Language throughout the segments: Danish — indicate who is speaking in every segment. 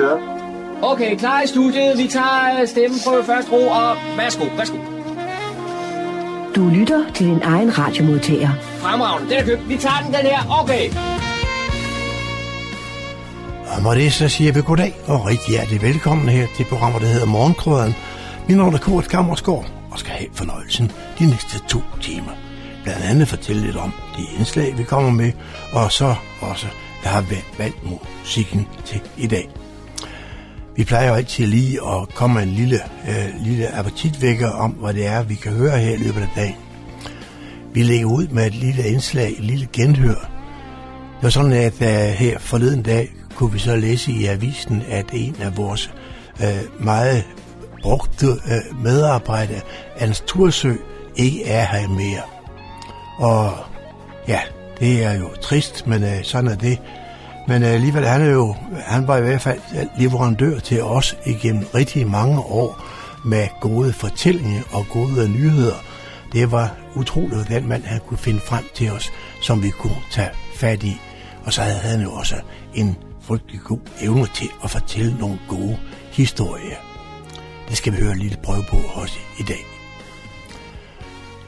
Speaker 1: Vi kører.
Speaker 2: Okay, klar i studiet. Vi tager stemmen på første ro, og værsgo, værsgo.
Speaker 3: Du lytter til din egen radiomodtager.
Speaker 2: Fremragende, den er købt. Vi tager den, den her. Okay.
Speaker 4: Og med det så siger vi goddag og rigtig hjertelig velkommen her til programmet, der hedder Morgenkrøden. Min navn er Kurt Kammersgaard og skal have fornøjelsen de næste to timer. Blandt andet fortælle lidt om de indslag, vi kommer med, og så også, jeg har valgt musikken til i dag. Vi plejer jo altid lige at komme med en lille, øh, lille appetitvækker om, hvad det er, vi kan høre her i løbet af dagen. Vi lægger ud med et lille indslag, et lille genhør. Det var sådan, at øh, her forleden dag kunne vi så læse i avisen, at en af vores øh, meget brugte øh, medarbejdere, Hans Tursø, ikke er her mere. Og ja, det er jo trist, men øh, sådan er det. Men øh, alligevel, han, er jo, han var i hvert fald leverandør til os igennem rigtig mange år med gode fortællinger og gode nyheder. Det var utroligt, den mand han kunne finde frem til os, som vi kunne tage fat i. Og så havde han jo også en frygtelig god evne til at fortælle nogle gode historier. Det skal vi høre lidt prøve på også i dag.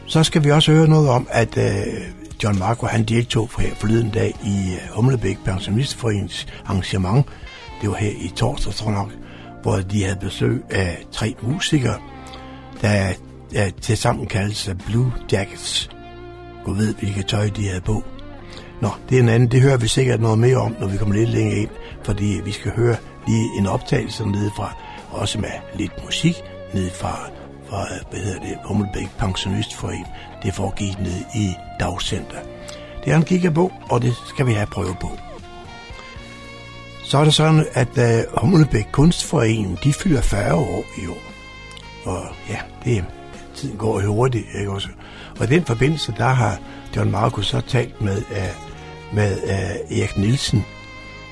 Speaker 4: Så skal vi også høre noget om, at øh, John Marco han deltog for her forleden dag i øh, Humlebæk Pensionistforeningens arrangement. Det var her i torsdag, tror nok, hvor de havde besøg af tre musikere, der, der til sammen kaldes Blue Jackets. Gud ved, hvilket tøj de havde på. Nå, det er en anden. Det hører vi sikkert noget mere om, når vi kommer lidt længere ind, fordi vi skal høre lige en optagelse nede fra, også med lidt musik nede fra, hvad hedder det, Hummelbæk Pensionistforening. Det foregik ned i dagcenter. Det er en gigabog, på, og det skal vi have prøve på. Så er det sådan, at uh, Hummelbæk Kunstforening, de fylder 40 år i år. Og ja, det, tiden går hurtigt, ikke også? Og i den forbindelse, der har John Markus så talt med, uh, med uh, Erik Nielsen,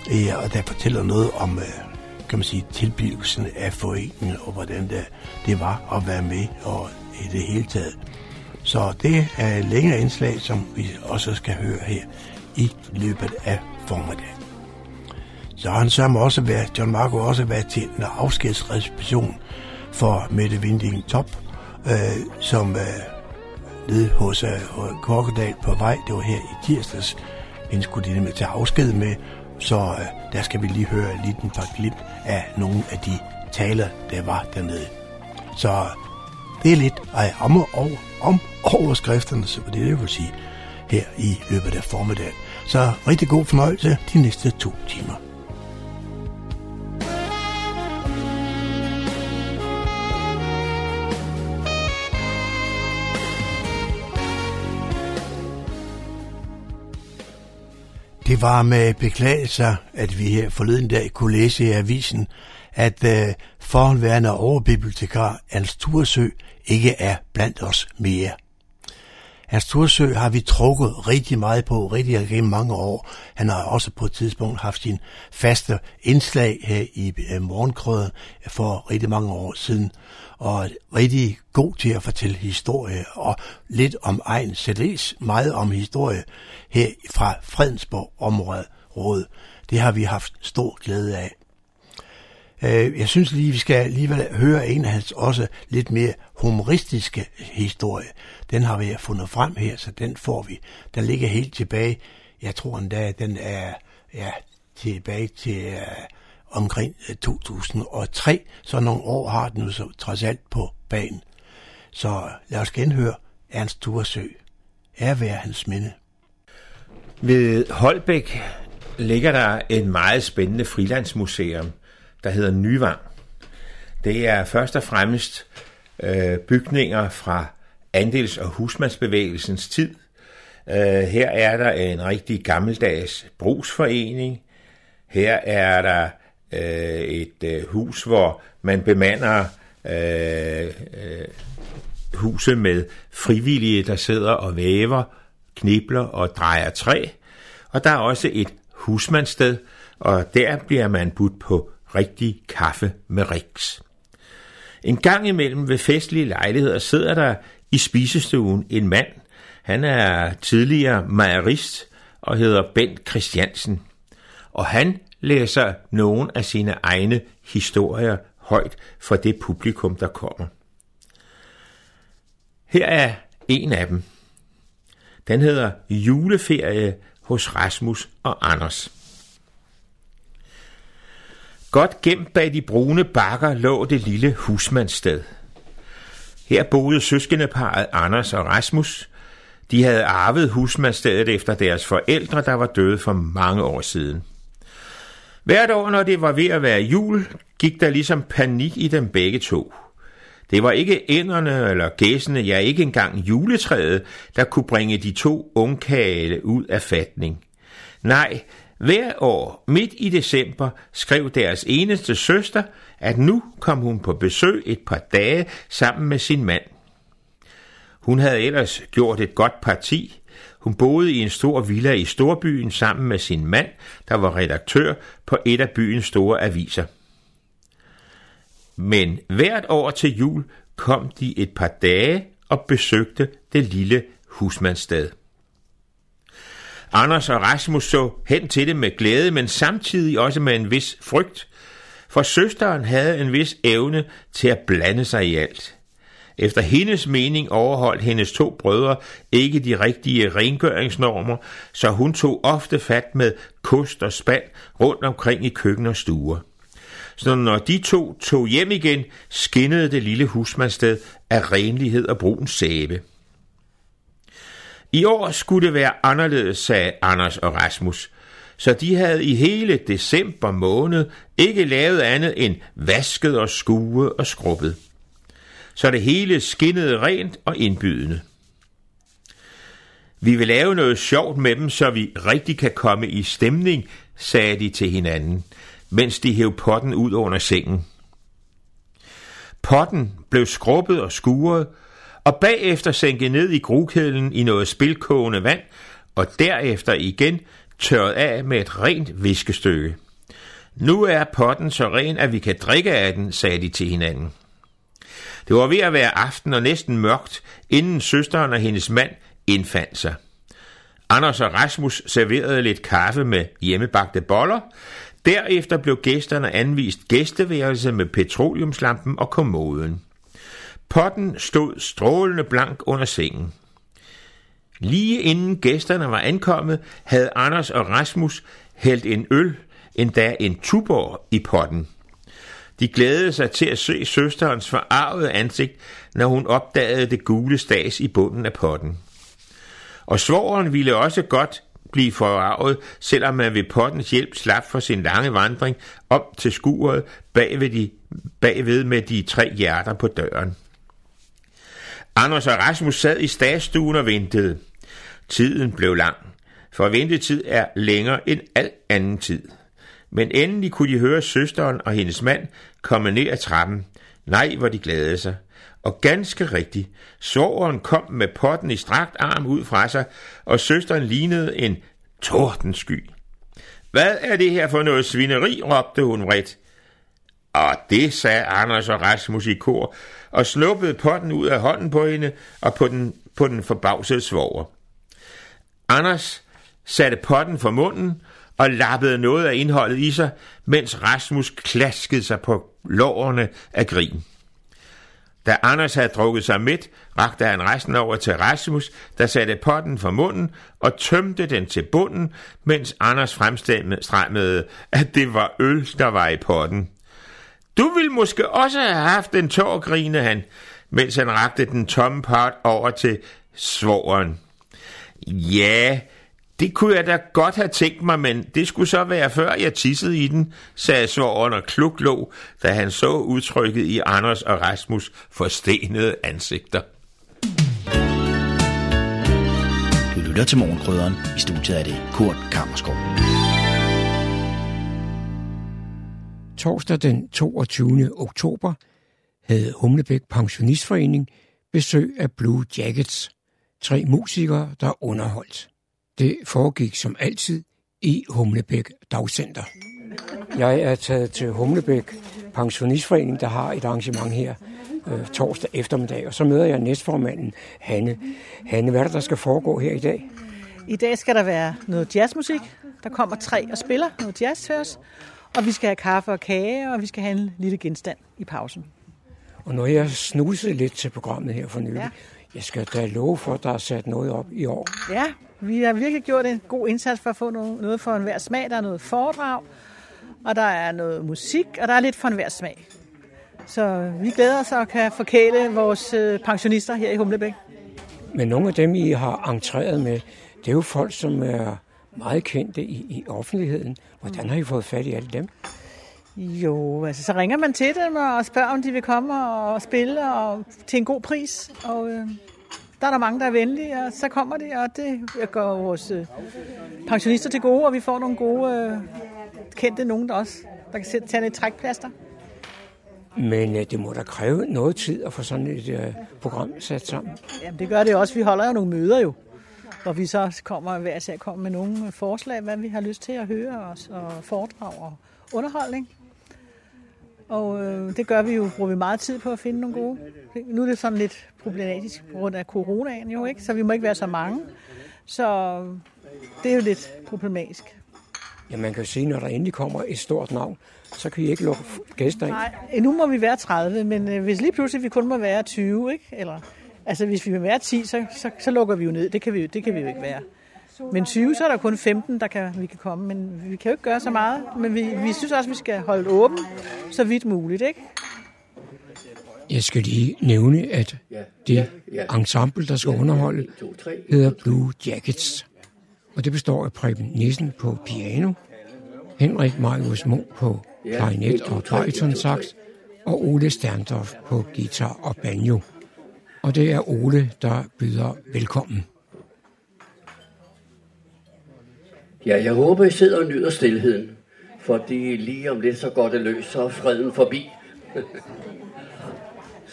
Speaker 4: uh, og der fortæller noget om, uh, kan man sige, tilblivelsen af foreningen, og hvordan det, det var at være med, og i det hele taget. Så det er et længere indslag, som vi også skal høre her i løbet af formiddagen. Så har han sammen også været, John Marco også været til en afskedsreception for Mette Vinding Top, øh, som øh, nede hos øh, Kokkedal på vej, det var her i tirsdags, hende skulle de nemlig tage afsked med, så øh, der skal vi lige høre lidt en par klip af nogle af de taler, der var dernede. Så det er lidt af om, og, om overskrifterne, så det er det, jeg vil sige, her i løbet af formiddagen. Så rigtig god fornøjelse de næste to timer. Det var med beklagelser, at vi her forleden dag kunne læse i avisen, at øh, forhåndværende overbibliotekar Ernst Tursø ikke er blandt os mere. Hans Tursø har vi trukket rigtig meget på, rigtig gennem mange år. Han har også på et tidspunkt haft sin faste indslag her i øh, morgenkrøden for rigtig mange år siden, og rigtig god til at fortælle historie, og lidt om egen, CD's, meget om historie her fra Fredensborg området. Råd. Det har vi haft stor glæde af. Øh, jeg synes lige, vi skal alligevel høre en af hans også lidt mere humoristiske historie. Den har vi fundet frem her, så den får vi. Den ligger helt tilbage. Jeg tror endda, den er ja, tilbage til uh, omkring øh, 2003. Så nogle år har den jo så trods alt på banen. Så lad os genhøre Ernst Turesø. Er være hans minde.
Speaker 5: Ved Holbæk ligger der et meget spændende frilandsmuseum, der hedder Nyvang. Det er først og fremmest øh, bygninger fra andels- og husmandsbevægelsens tid. Øh, her er der en rigtig gammeldags brugsforening. Her er der øh, et øh, hus, hvor man bemander øh, øh, huset med frivillige, der sidder og væver, knibler og drejer træ. Og der er også et husmandssted, og der bliver man budt på rigtig kaffe med riks. En gang imellem ved festlige lejligheder sidder der i spisestuen en mand. Han er tidligere mejerist og hedder Bent Christiansen. Og han læser nogle af sine egne historier højt for det publikum, der kommer. Her er en af dem. Den hedder Juleferie hos Rasmus og Anders. Godt gemt bag de brune bakker lå det lille husmandssted. Her boede søskendeparet Anders og Rasmus. De havde arvet husmandsstedet efter deres forældre, der var døde for mange år siden. Hvert år, når det var ved at være jul, gik der ligesom panik i dem begge to. Det var ikke ænderne eller gæsene, ja ikke engang juletræet, der kunne bringe de to ungkale ud af fatning. Nej, hver år, midt i december, skrev deres eneste søster, at nu kom hun på besøg et par dage sammen med sin mand. Hun havde ellers gjort et godt parti. Hun boede i en stor villa i storbyen sammen med sin mand, der var redaktør på et af byens store aviser. Men hvert år til jul kom de et par dage og besøgte det lille husmandssted. Anders og Rasmus så hen til det med glæde, men samtidig også med en vis frygt, for søsteren havde en vis evne til at blande sig i alt. Efter hendes mening overholdt hendes to brødre ikke de rigtige rengøringsnormer, så hun tog ofte fat med kost og spand rundt omkring i køkken og stuer. Så når de to tog hjem igen, skinnede det lille husmandsted af renlighed og brun sæbe. I år skulle det være anderledes, sagde Anders og Rasmus, så de havde i hele december måned ikke lavet andet end vasket og skue og skrubbet. Så det hele skinnede rent og indbydende. Vi vil lave noget sjovt med dem, så vi rigtig kan komme i stemning, sagde de til hinanden, mens de hæv potten ud under sengen. Potten blev skrubbet og skuret, og bagefter sænket ned i grukedlen i noget spilkogende vand, og derefter igen tørret af med et rent viskestykke. Nu er potten så ren, at vi kan drikke af den, sagde de til hinanden. Det var ved at være aften og næsten mørkt, inden søsteren og hendes mand indfandt sig. Anders og Rasmus serverede lidt kaffe med hjemmebagte boller. Derefter blev gæsterne anvist gæsteværelse med petroleumslampen og kommoden. Potten stod strålende blank under sengen. Lige inden gæsterne var ankommet, havde Anders og Rasmus hældt en øl, endda en tubor i potten. De glædede sig til at se søsterens forarvede ansigt, når hun opdagede det gule stas i bunden af potten. Og svogeren ville også godt blive forarvet, selvom man ved pottens hjælp slap for sin lange vandring op til skuret bagved, de, bagved med de tre hjerter på døren. Anders og Rasmus sad i statsstuen og ventede. Tiden blev lang, for ventetid er længere end al anden tid. Men endelig kunne de høre søsteren og hendes mand komme ned ad trappen. Nej, hvor de glædede sig. Og ganske rigtigt, soveren kom med potten i strakt arm ud fra sig, og søsteren lignede en tordensky. Hvad er det her for noget svineri, råbte hun vredt. Og det sagde Anders og Rasmus i kor, og sluppede potten ud af hånden på hende og på den, på den forbavsede svoger. Anders satte potten for munden og lappede noget af indholdet i sig, mens Rasmus klaskede sig på lårene af grin. Da Anders havde drukket sig midt, rakte han resten over til Rasmus, der satte potten for munden og tømte den til bunden, mens Anders fremstemmede, at det var øl, der var i potten. Du vil måske også have haft en tår, grine han, mens han rakte den tomme pot over til svogeren. Ja, det kunne jeg da godt have tænkt mig, men det skulle så være før jeg tissede i den, sagde svoren og kluklå, da han så udtrykket i Anders og Rasmus forstenede ansigter.
Speaker 1: Du lytter til morgenkrydderen. I studiet er det Kurt Kammerskov.
Speaker 6: Torsdag den 22. oktober havde Humlebæk Pensionistforening besøg af Blue Jackets, tre musikere, der underholdt. Det foregik som altid i Humlebæk Dagcenter. Jeg er taget til Humlebæk Pensionistforening, der har et arrangement her øh, torsdag eftermiddag, og så møder jeg næstformanden Hanne. Hanne, hvad er det, der skal foregå her i dag?
Speaker 7: I dag skal der være noget jazzmusik. Der kommer tre og spiller noget jazz til os. Og vi skal have kaffe og kage, og vi skal have en lille genstand i pausen.
Speaker 6: Og når jeg snusede lidt til programmet her for nylig,
Speaker 7: Ja.
Speaker 6: jeg skal da love for, at der er sat noget op i år.
Speaker 7: Ja, vi har virkelig gjort en god indsats for at få noget, noget for enhver smag. Der er noget foredrag, og der er noget musik, og der er lidt for enhver smag. Så vi glæder os og kan forkæle vores øh, pensionister her i Humlebæk.
Speaker 6: Men nogle af dem, I har entreret med, det er jo folk, som er meget kendte i, i offentligheden. Hvordan har I fået fat i alle dem?
Speaker 7: Jo, altså så ringer man til dem og spørger, om de vil komme og spille og til en god pris. Og øh, der er der mange, der er venlige, og så kommer de, og det går vores øh, pensionister til gode, og vi får nogle gode øh, kendte nogen der også, der kan tage lidt trækplaster.
Speaker 6: Men øh, det må da kræve noget tid at få sådan et øh, program sat sammen.
Speaker 7: Jamen det gør det også. Vi holder jo nogle møder jo, hvor vi så kommer hver især kommer med nogle forslag, hvad vi har lyst til at høre os, og foredrag og underholdning. Og øh, det gør vi jo, bruger vi meget tid på at finde nogle gode. Nu er det sådan lidt problematisk på grund af coronaen jo, ikke? Så vi må ikke være så mange. Så det er jo lidt problematisk.
Speaker 6: Ja, man kan jo sige, når der endelig kommer et stort navn, så kan I ikke lukke gæster ind.
Speaker 7: Nej, nu må vi være 30, men øh, hvis lige pludselig vi kun må være 20, ikke? Eller, altså hvis vi vil være 10, så, så, så lukker vi jo ned. Det kan vi, det kan vi jo ikke være. Men 20, så er der kun 15, der kan, vi kan komme. Men vi kan jo ikke gøre så meget. Men vi, vi synes også, vi skal holde åben så vidt muligt, ikke?
Speaker 6: Jeg skal lige nævne, at det ensemble, der skal underholde, hedder Blue Jackets. Og det består af Preben Nissen på piano, Henrik Marius Munk på klarinet og baritonsax, og Ole Sterndorf på guitar og banjo. Og det er Ole, der byder velkommen.
Speaker 8: Ja, jeg håber, I sidder og nyder stillheden, fordi lige om lidt så går det løs, så er freden forbi.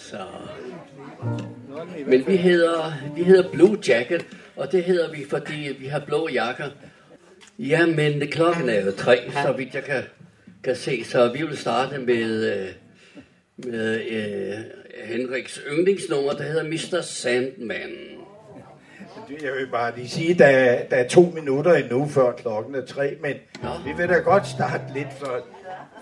Speaker 8: så. Men vi hedder, vi hedder Blue Jacket, og det hedder vi, fordi vi har blå jakker. Ja, men klokken er jo tre, så vidt jeg kan, kan se, så vi vil starte med, øh, med øh, Henriks yndlingsnummer, der hedder Mr. Sandman.
Speaker 9: Jeg vil bare lige sige, at der, der er to minutter endnu før klokken er tre, men vi vil da godt starte lidt før,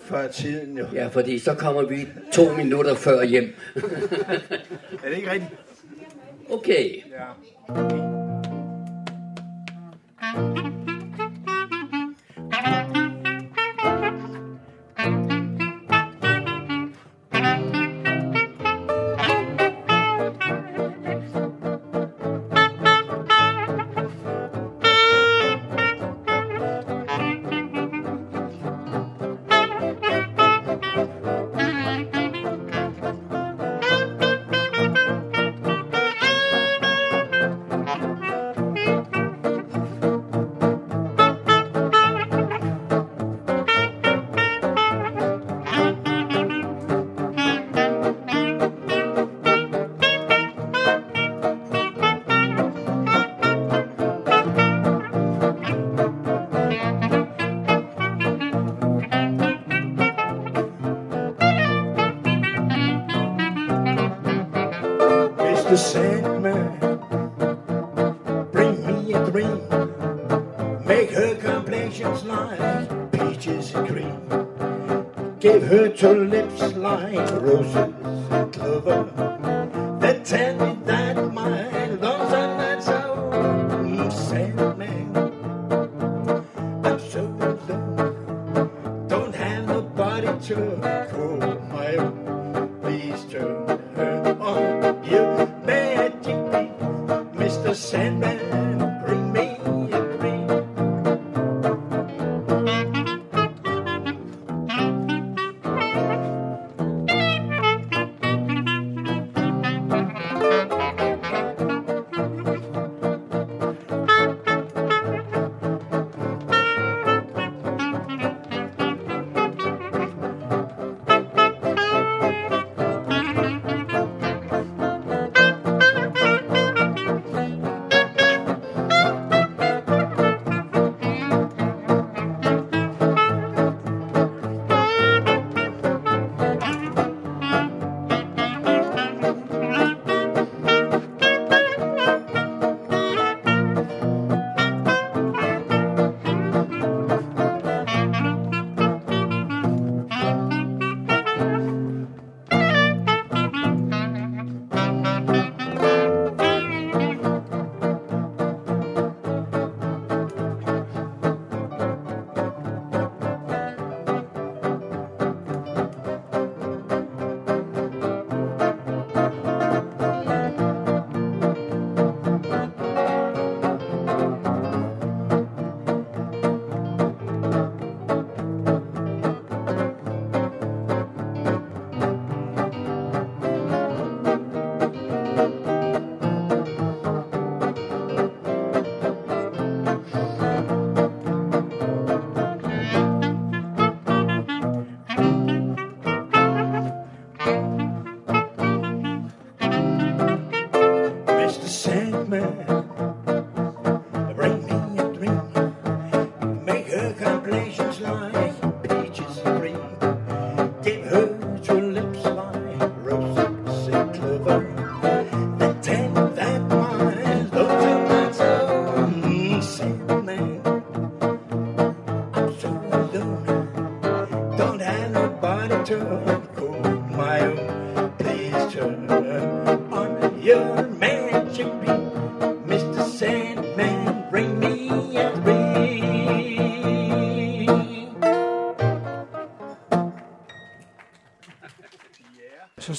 Speaker 9: før tiden. Jo.
Speaker 8: Ja, fordi så kommer vi to minutter før hjem.
Speaker 9: Er det ikke rigtigt?
Speaker 8: Okay.
Speaker 9: Ja. Mr. Make her complexions like peaches and cream. Give her two lips like roses and clover.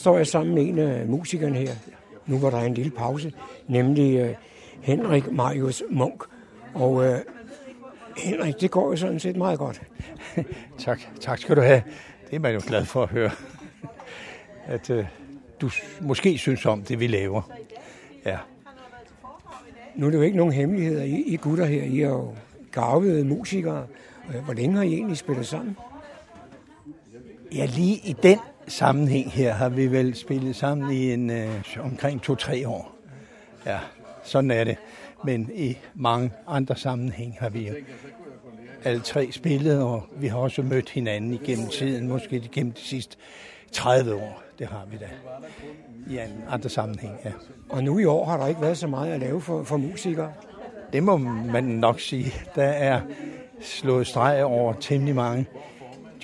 Speaker 6: Står jeg sammen med en af musikerne her. Nu var der en lille pause, nemlig øh, Henrik Marius Munk. Og øh, Henrik, det går jo sådan set meget godt.
Speaker 10: Tak, tak skal du have. Det er man jo glad for at høre. At øh, du måske synes om det, vi laver. Ja.
Speaker 6: Nu er det jo ikke nogen hemmeligheder, I, I gutter her. I er jo garvede musikere. Øh, Hvor længe har I egentlig spillet sammen?
Speaker 10: ja, lige i den sammenhæng her har vi vel spillet sammen i en øh, omkring to-tre år. Ja, sådan er det. Men i mange andre sammenhæng har vi alle tre spillet, og vi har også mødt hinanden igennem tiden, måske igennem de sidste 30 år. Det har vi da. I en andre sammenhæng, ja.
Speaker 6: Og nu i år har der ikke været så meget at lave for, for musikere.
Speaker 10: Det må man nok sige. Der er slået streg over temmelig mange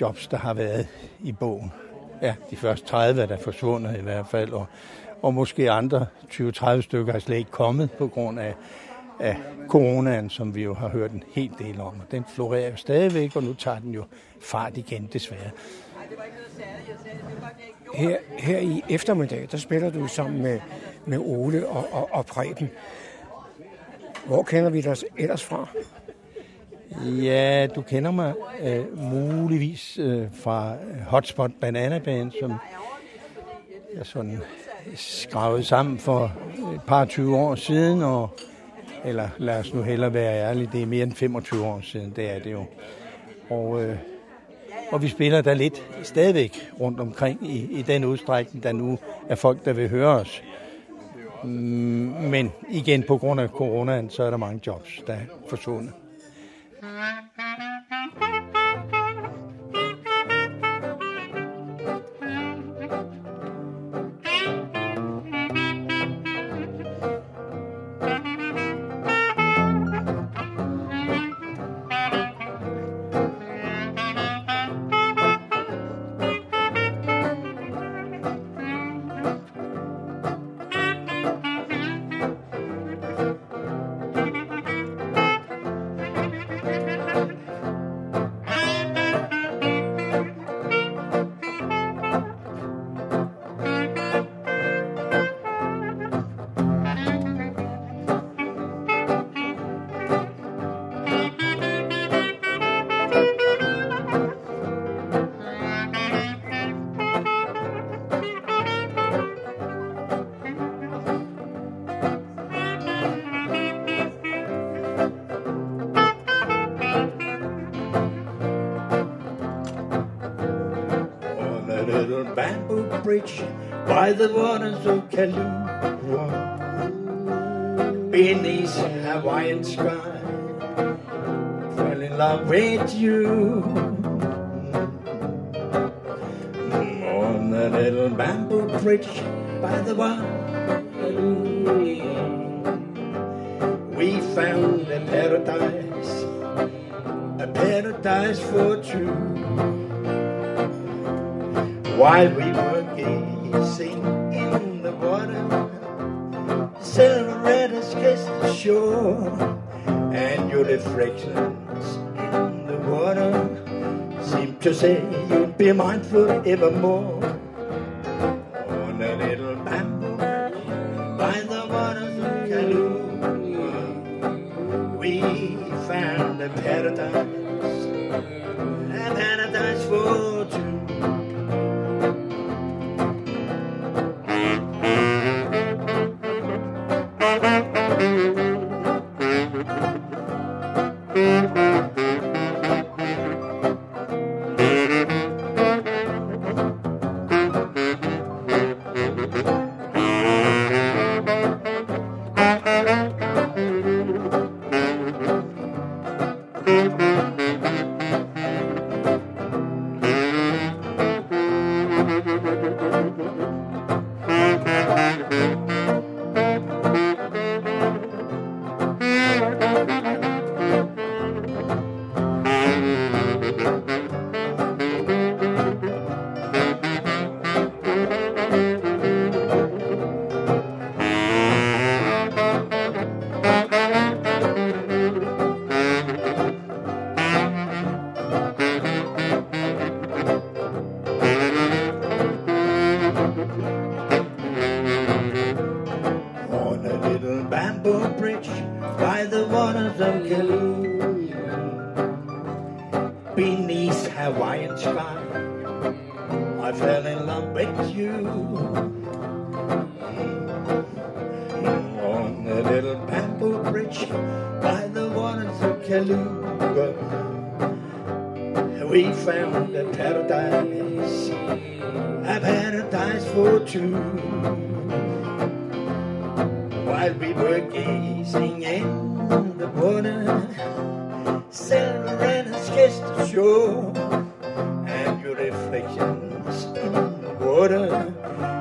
Speaker 10: jobs, der har været i bogen. Ja, de første 30 er der forsvundet i hvert fald, og, og måske andre 20-30 stykker er slet ikke kommet på grund af, af coronaen, som vi jo har hørt en hel del om. Og den florerer jo stadigvæk, og nu tager den jo fart igen, desværre.
Speaker 6: Her, her i eftermiddag, der spiller du sammen med, med Ole og, og, og Preben. Hvor kender vi dig ellers fra?
Speaker 10: Ja, du kender mig øh, muligvis øh, fra øh, Hotspot Banana Band, som jeg sådan skravede sammen for et par 20 år siden, og, eller lad os nu hellere være ærlige, det er mere end 25 år siden, det er det jo. Og, øh, og vi spiller der lidt stadigvæk rundt omkring i, i den udstrækning, der nu er folk, der vil høre os. Mm, men igen, på grund af coronaen, så er der mange jobs, der er forsvundet. Mm-hmm. By the waters of Kahlua. Beneath Hawaiian sky, fell in love with you. On a little bamboo bridge by the water, we found a paradise, a paradise for two. While we were shore, and your reflections in the water seem to say you'll be mine forevermore. We found a paradise, a paradise for two.
Speaker 9: While we were gazing in the water, and sketched the shore, and your reflections in the water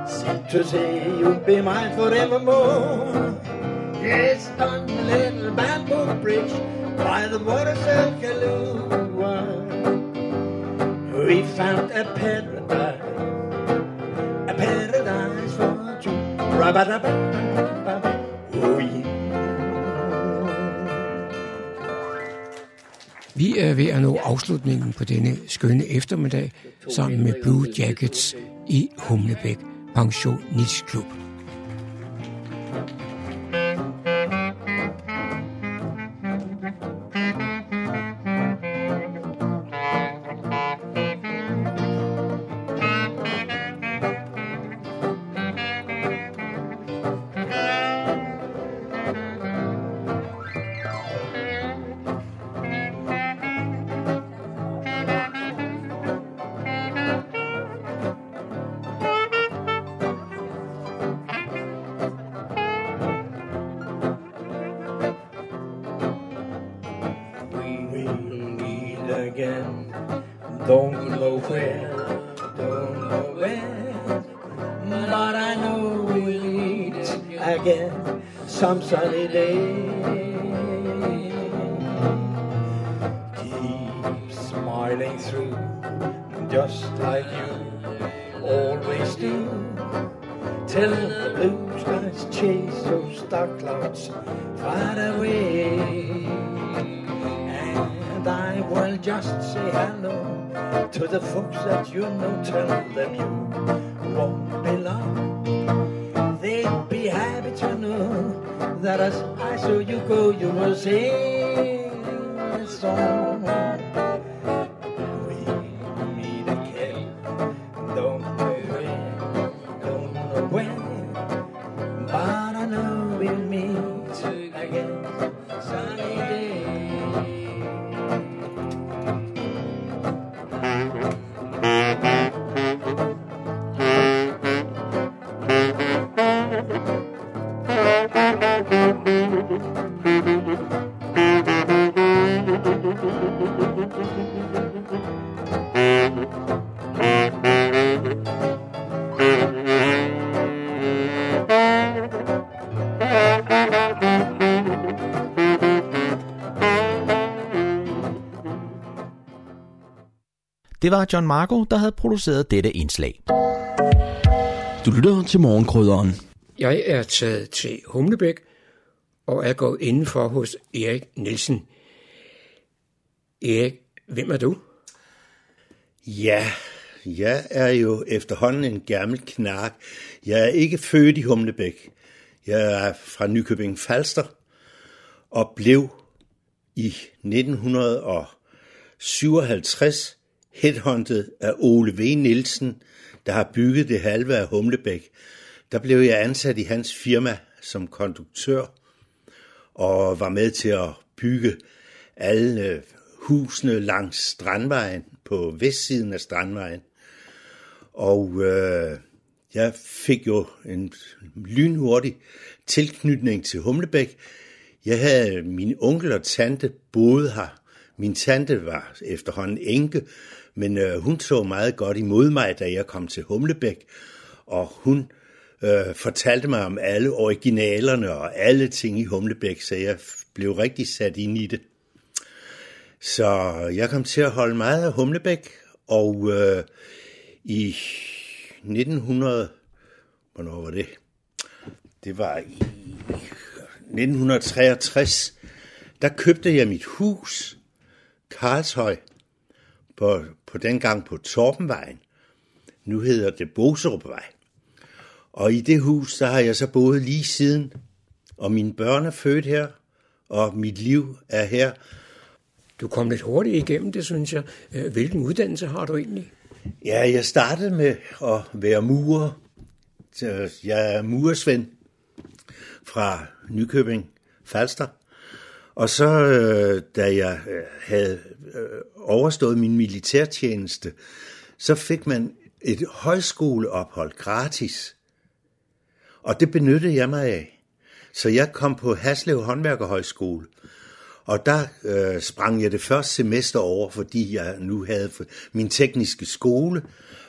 Speaker 9: seem to say you'll be mine forevermore. Yes, on the little bamboo bridge by the water Kahlua, we found a paradise, a paradise for two. Ra ba da ba ba Oh, yeah.
Speaker 6: Vi er ved at nå afslutningen på denne skønne eftermiddag sammen med Blue Jackets i Humlebæk Pensionistklub.
Speaker 9: Clouds far away. And I will just say hello to the folks that you know. Tell them you won't be long. They'd be happy to know that as I saw you go, you will sing a song.
Speaker 1: Det var John Marco, der havde produceret dette indslag. Du lytter til morgenkrydderen.
Speaker 6: Jeg er taget til Humlebæk og er gået indenfor hos Erik Nielsen. Erik, hvem er du?
Speaker 11: Ja, jeg er jo efterhånden en gammel knark. Jeg er ikke født i Humlebæk. Jeg er fra Nykøbing Falster og blev i 1957 headhunted af Ole V. Nielsen, der har bygget det halve af Humlebæk. Der blev jeg ansat i hans firma som konduktør og var med til at bygge alle husene langs Strandvejen på vestsiden af Strandvejen. Og øh, jeg fik jo en lynhurtig tilknytning til Humlebæk. Jeg havde min onkel og tante boede her. Min tante var efterhånden enke, men øh, hun så meget godt imod mig, da jeg kom til Humlebæk. Og hun øh, fortalte mig om alle originalerne og alle ting i Humlebæk, så jeg blev rigtig sat ind i det. Så jeg kom til at holde meget af Humlebæk, og øh, i 1900, hvornår var det? Det var i 1963, der købte jeg mit hus, Karlshøj, på, på den gang på Torbenvejen. Nu hedder det Boserupvej. Og i det hus, der har jeg så boet lige siden. Og mine børn er født her, og mit liv er her.
Speaker 6: Du kom lidt hurtigt igennem det, synes jeg. Øh, hvilken uddannelse har du egentlig?
Speaker 11: Ja, jeg startede med at være murer. Jeg er murersvend fra Nykøbing Falster. Og så, øh, da jeg øh, havde øh, overstået min militærtjeneste, så fik man et højskoleophold gratis. Og det benyttede jeg mig af. Så jeg kom på Haslev Håndværkerhøjskole. Og der øh, sprang jeg det første semester over, fordi jeg nu havde min tekniske skole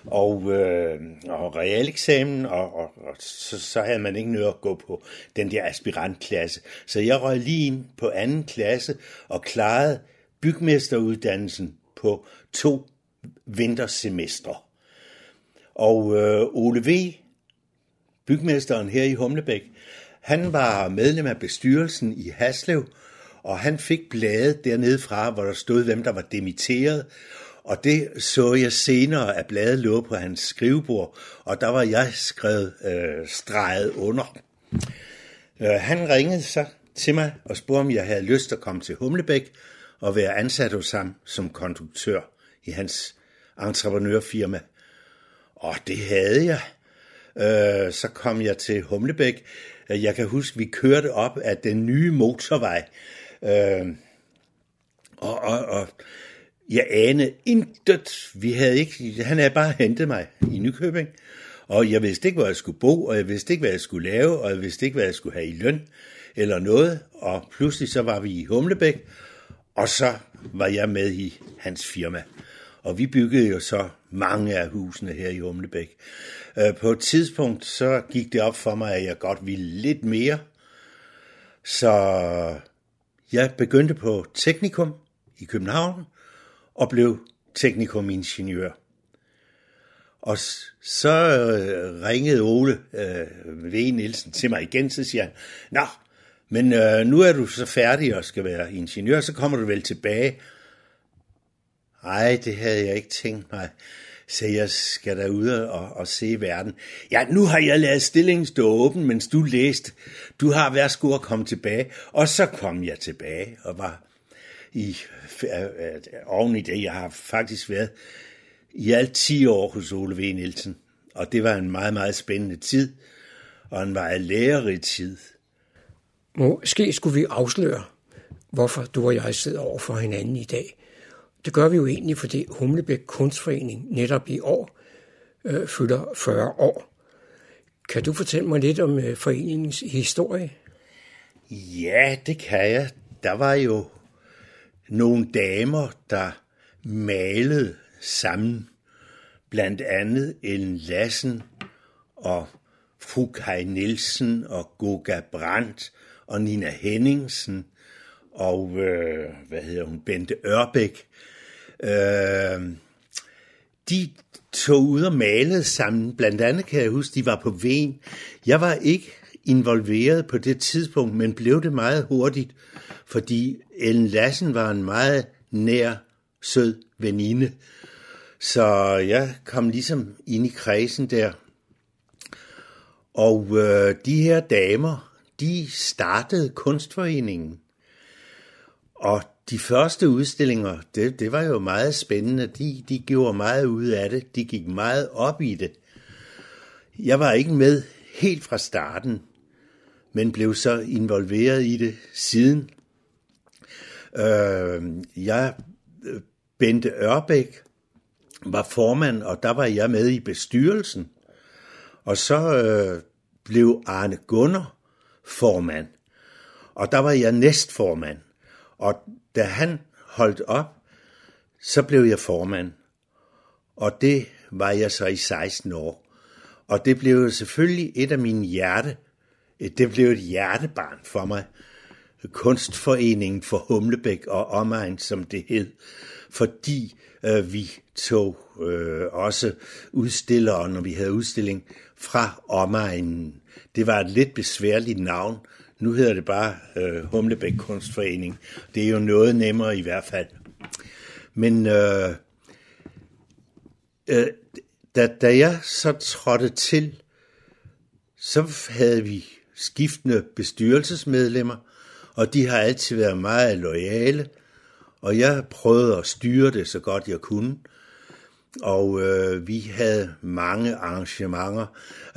Speaker 11: og, øh, og realeksamen, og, og, og så, så havde man ikke noget at gå på den der aspirantklasse. Så jeg røg lige ind på anden klasse og klarede bygmesteruddannelsen på to vintersemestre. Og øh, Ole V., bygmesteren her i Humlebæk, han var medlem af bestyrelsen i Haslev, og han fik bladet dernede fra, hvor der stod, hvem der var demitteret, og det så jeg senere, at bladet lå på hans skrivebord, og der var jeg skrevet øh, streget under. Øh, han ringede så til mig og spurgte, om jeg havde lyst til at komme til Humlebæk og være ansat hos ham som konduktør i hans entreprenørfirma. Og det havde jeg. Øh, så kom jeg til Humlebæk. Øh, jeg kan huske, vi kørte op af den nye motorvej. Øh, og, og, og jeg anede intet. Vi havde ikke, han havde bare hentet mig i Nykøbing. Og jeg vidste ikke, hvor jeg skulle bo, og jeg vidste ikke, hvad jeg skulle lave, og jeg vidste ikke, hvad jeg skulle have i løn eller noget. Og pludselig så var vi i Humlebæk, og så var jeg med i hans firma. Og vi byggede jo så mange af husene her i Humlebæk. Øh, på et tidspunkt så gik det op for mig, at jeg godt ville lidt mere. Så jeg begyndte på teknikum i København og blev teknikumingeniør. Og så øh, ringede Ole øh, V. Nielsen til mig igen, så siger han, Nå, men øh, nu er du så færdig og skal være ingeniør, så kommer du vel tilbage. Nej, det havde jeg ikke tænkt mig. Så jeg skal da ud og, og se verden. Ja, nu har jeg lavet stillingen stå åben, mens du læste. Du har værsgo at komme tilbage. Og så kom jeg tilbage og var i, oven i det. Jeg har faktisk været i alt 10 år hos Ole V. Nielsen. Og det var en meget, meget spændende tid. Og en meget lærerig tid.
Speaker 6: Måske skulle vi afsløre, hvorfor du og jeg sidder over for hinanden i dag. Det gør vi jo egentlig, fordi Humlebæk Kunstforening netop i år øh, fylder 40 år. Kan du fortælle mig lidt om øh, foreningens historie?
Speaker 11: Ja, det kan jeg. Der var jo nogle damer, der malede sammen. Blandt andet Ellen Lassen og fru Kai Nielsen og Goga Brandt og Nina Henningsen og øh, hvad hedder hun, Bente Ørbæk. Øh, de tog ud og malede sammen. Blandt andet kan jeg huske, de var på Ven. Jeg var ikke involveret på det tidspunkt, men blev det meget hurtigt, fordi Ellen Lassen var en meget nær, sød veninde. Så jeg kom ligesom ind i kredsen der. Og øh, de her damer, de startede kunstforeningen. Og de første udstillinger, det, det var jo meget spændende. De, de gjorde meget ud af det. De gik meget op i det. Jeg var ikke med helt fra starten, men blev så involveret i det siden. Øh, jeg, øh, Bente Ørbæk, var formand, og der var jeg med i bestyrelsen. Og så øh, blev Arne Gunner formand, og der var jeg næstformand. Og da han holdt op, så blev jeg formand. Og det var jeg så i 16 år. Og det blev selvfølgelig et af mine hjerte, det blev et hjertebarn for mig. Kunstforeningen for Humlebæk og omegn, som det hed, fordi øh, vi tog øh, også udstillere, når vi havde udstilling fra omegnen. Det var et lidt besværligt navn, nu hedder det bare øh, Humlebæk Kunstforening. Det er jo noget nemmere i hvert fald. Men øh, øh, da, da jeg så trådte til, så havde vi skiftende bestyrelsesmedlemmer, og de har altid været meget lojale, Og jeg prøvede at styre det så godt jeg kunne. Og øh, vi havde mange arrangementer.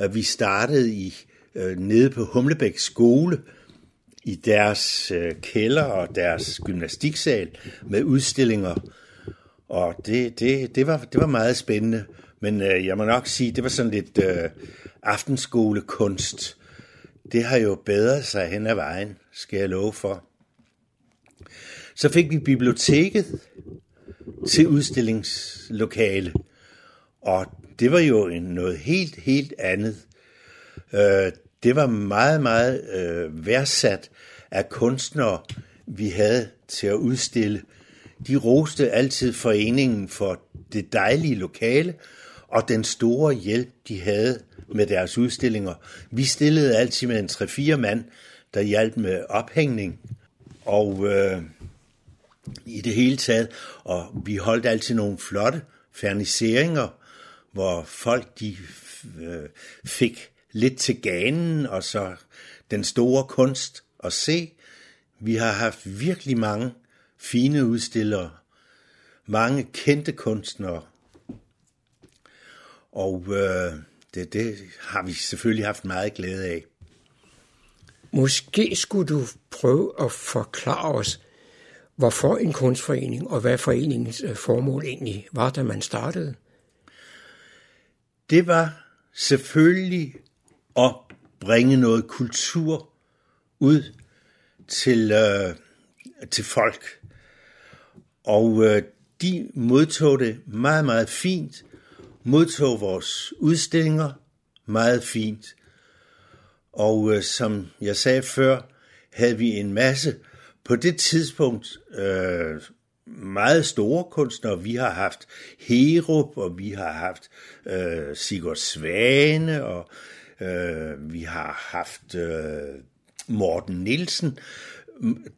Speaker 11: Øh, vi startede i øh, nede på Humlebæk skole i deres øh, kælder og deres gymnastiksal med udstillinger. Og det, det, det, var, det var meget spændende. Men øh, jeg må nok sige, det var sådan lidt øh, aftenskolekunst. Det har jo bedret sig hen ad vejen, skal jeg love for. Så fik vi biblioteket til udstillingslokale. Og det var jo en, noget helt, helt andet. Øh, det var meget, meget øh, værdsat af kunstnere, vi havde til at udstille. De roste altid foreningen for det dejlige lokale og den store hjælp, de havde med deres udstillinger. Vi stillede altid med en 3-4 mand, der hjalp med ophængning. Og øh, i det hele taget, og vi holdt altid nogle flotte ferniseringer, hvor folk de øh, fik lidt til ganen, og så den store kunst at se. Vi har haft virkelig mange fine udstillere, mange kendte kunstnere, og øh, det, det har vi selvfølgelig haft meget glæde af.
Speaker 6: Måske skulle du prøve at forklare os, hvorfor en kunstforening, og hvad foreningens øh, formål egentlig var, da man startede?
Speaker 11: Det var selvfølgelig at bringe noget kultur ud til, øh, til folk. Og øh, de modtog det meget, meget fint, modtog vores udstillinger meget fint. Og øh, som jeg sagde før, havde vi en masse på det tidspunkt øh, meget store kunstnere. Vi har haft Herup, og vi har haft øh, Sigurd Svane, og øh, vi har haft øh, Morten Nielsen,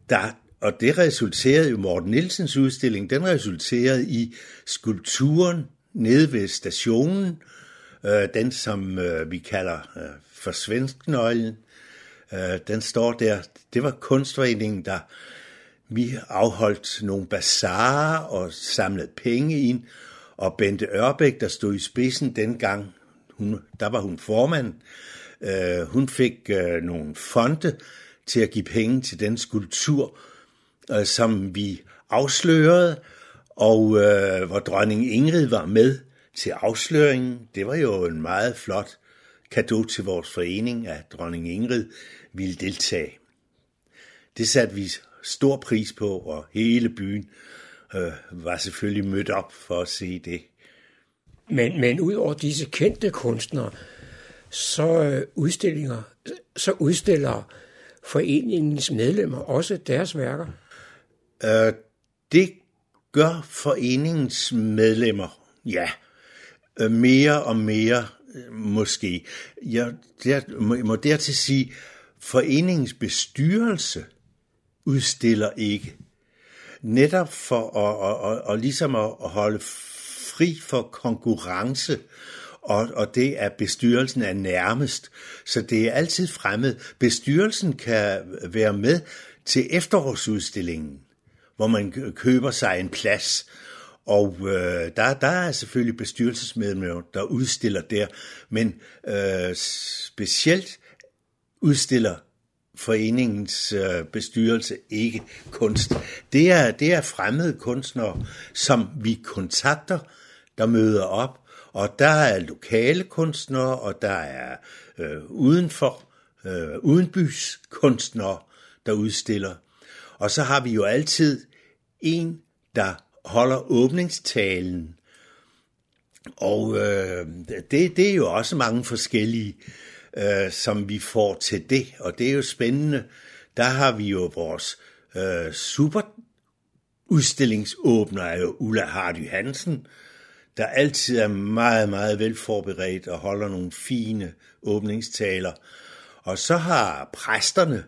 Speaker 11: der, og det resulterede jo, Morten Nielsens udstilling, den resulterede i skulpturen nede ved stationen, øh, den som øh, vi kalder øh, for svensknøglen, øh, den står der. Det var kunstforeningen, der vi afholdt nogle bazarer og samlede penge ind, og Bente Ørbæk, der stod i spidsen dengang, hun, der var hun formand, øh, hun fik øh, nogle fonde til at give penge til den skulptur, øh, som vi afslørede, og øh, hvor dronning Ingrid var med til afsløringen. Det var jo en meget flot kado til vores forening, at dronning Ingrid ville deltage. Det satte vi stor pris på, og hele byen øh, var selvfølgelig mødt op for at se det.
Speaker 6: Men, men ud over disse kendte kunstnere, så øh, udstillinger, så udstiller foreningens medlemmer også deres værker?
Speaker 11: Øh, det gør foreningens medlemmer, ja, øh, mere og mere måske. Jeg der, må, må dertil sige, foreningens bestyrelse udstiller ikke. Netop for at, at, at, at, ligesom at holde fri for konkurrence, og, og det er bestyrelsen er nærmest. Så det er altid fremmed. Bestyrelsen kan være med til efterårsudstillingen, hvor man køber sig en plads. Og øh, der, der er selvfølgelig bestyrelsesmedlemmer, der udstiller der, men øh, specielt udstiller foreningens øh, bestyrelse ikke kunst. Det er, det er fremmede kunstnere, som vi kontakter, der møder op, og der er lokale kunstnere, og der er øh, udenfor, øh, udenbys kunstnere, der udstiller. Og så har vi jo altid en, der holder åbningstalen. Og øh, det, det er jo også mange forskellige, øh, som vi får til det, og det er jo spændende. Der har vi jo vores øh, super udstillingsåbner jo Ulla Hardy Hansen, der altid er meget, meget velforberedt og holder nogle fine åbningstaler. Og så har præsterne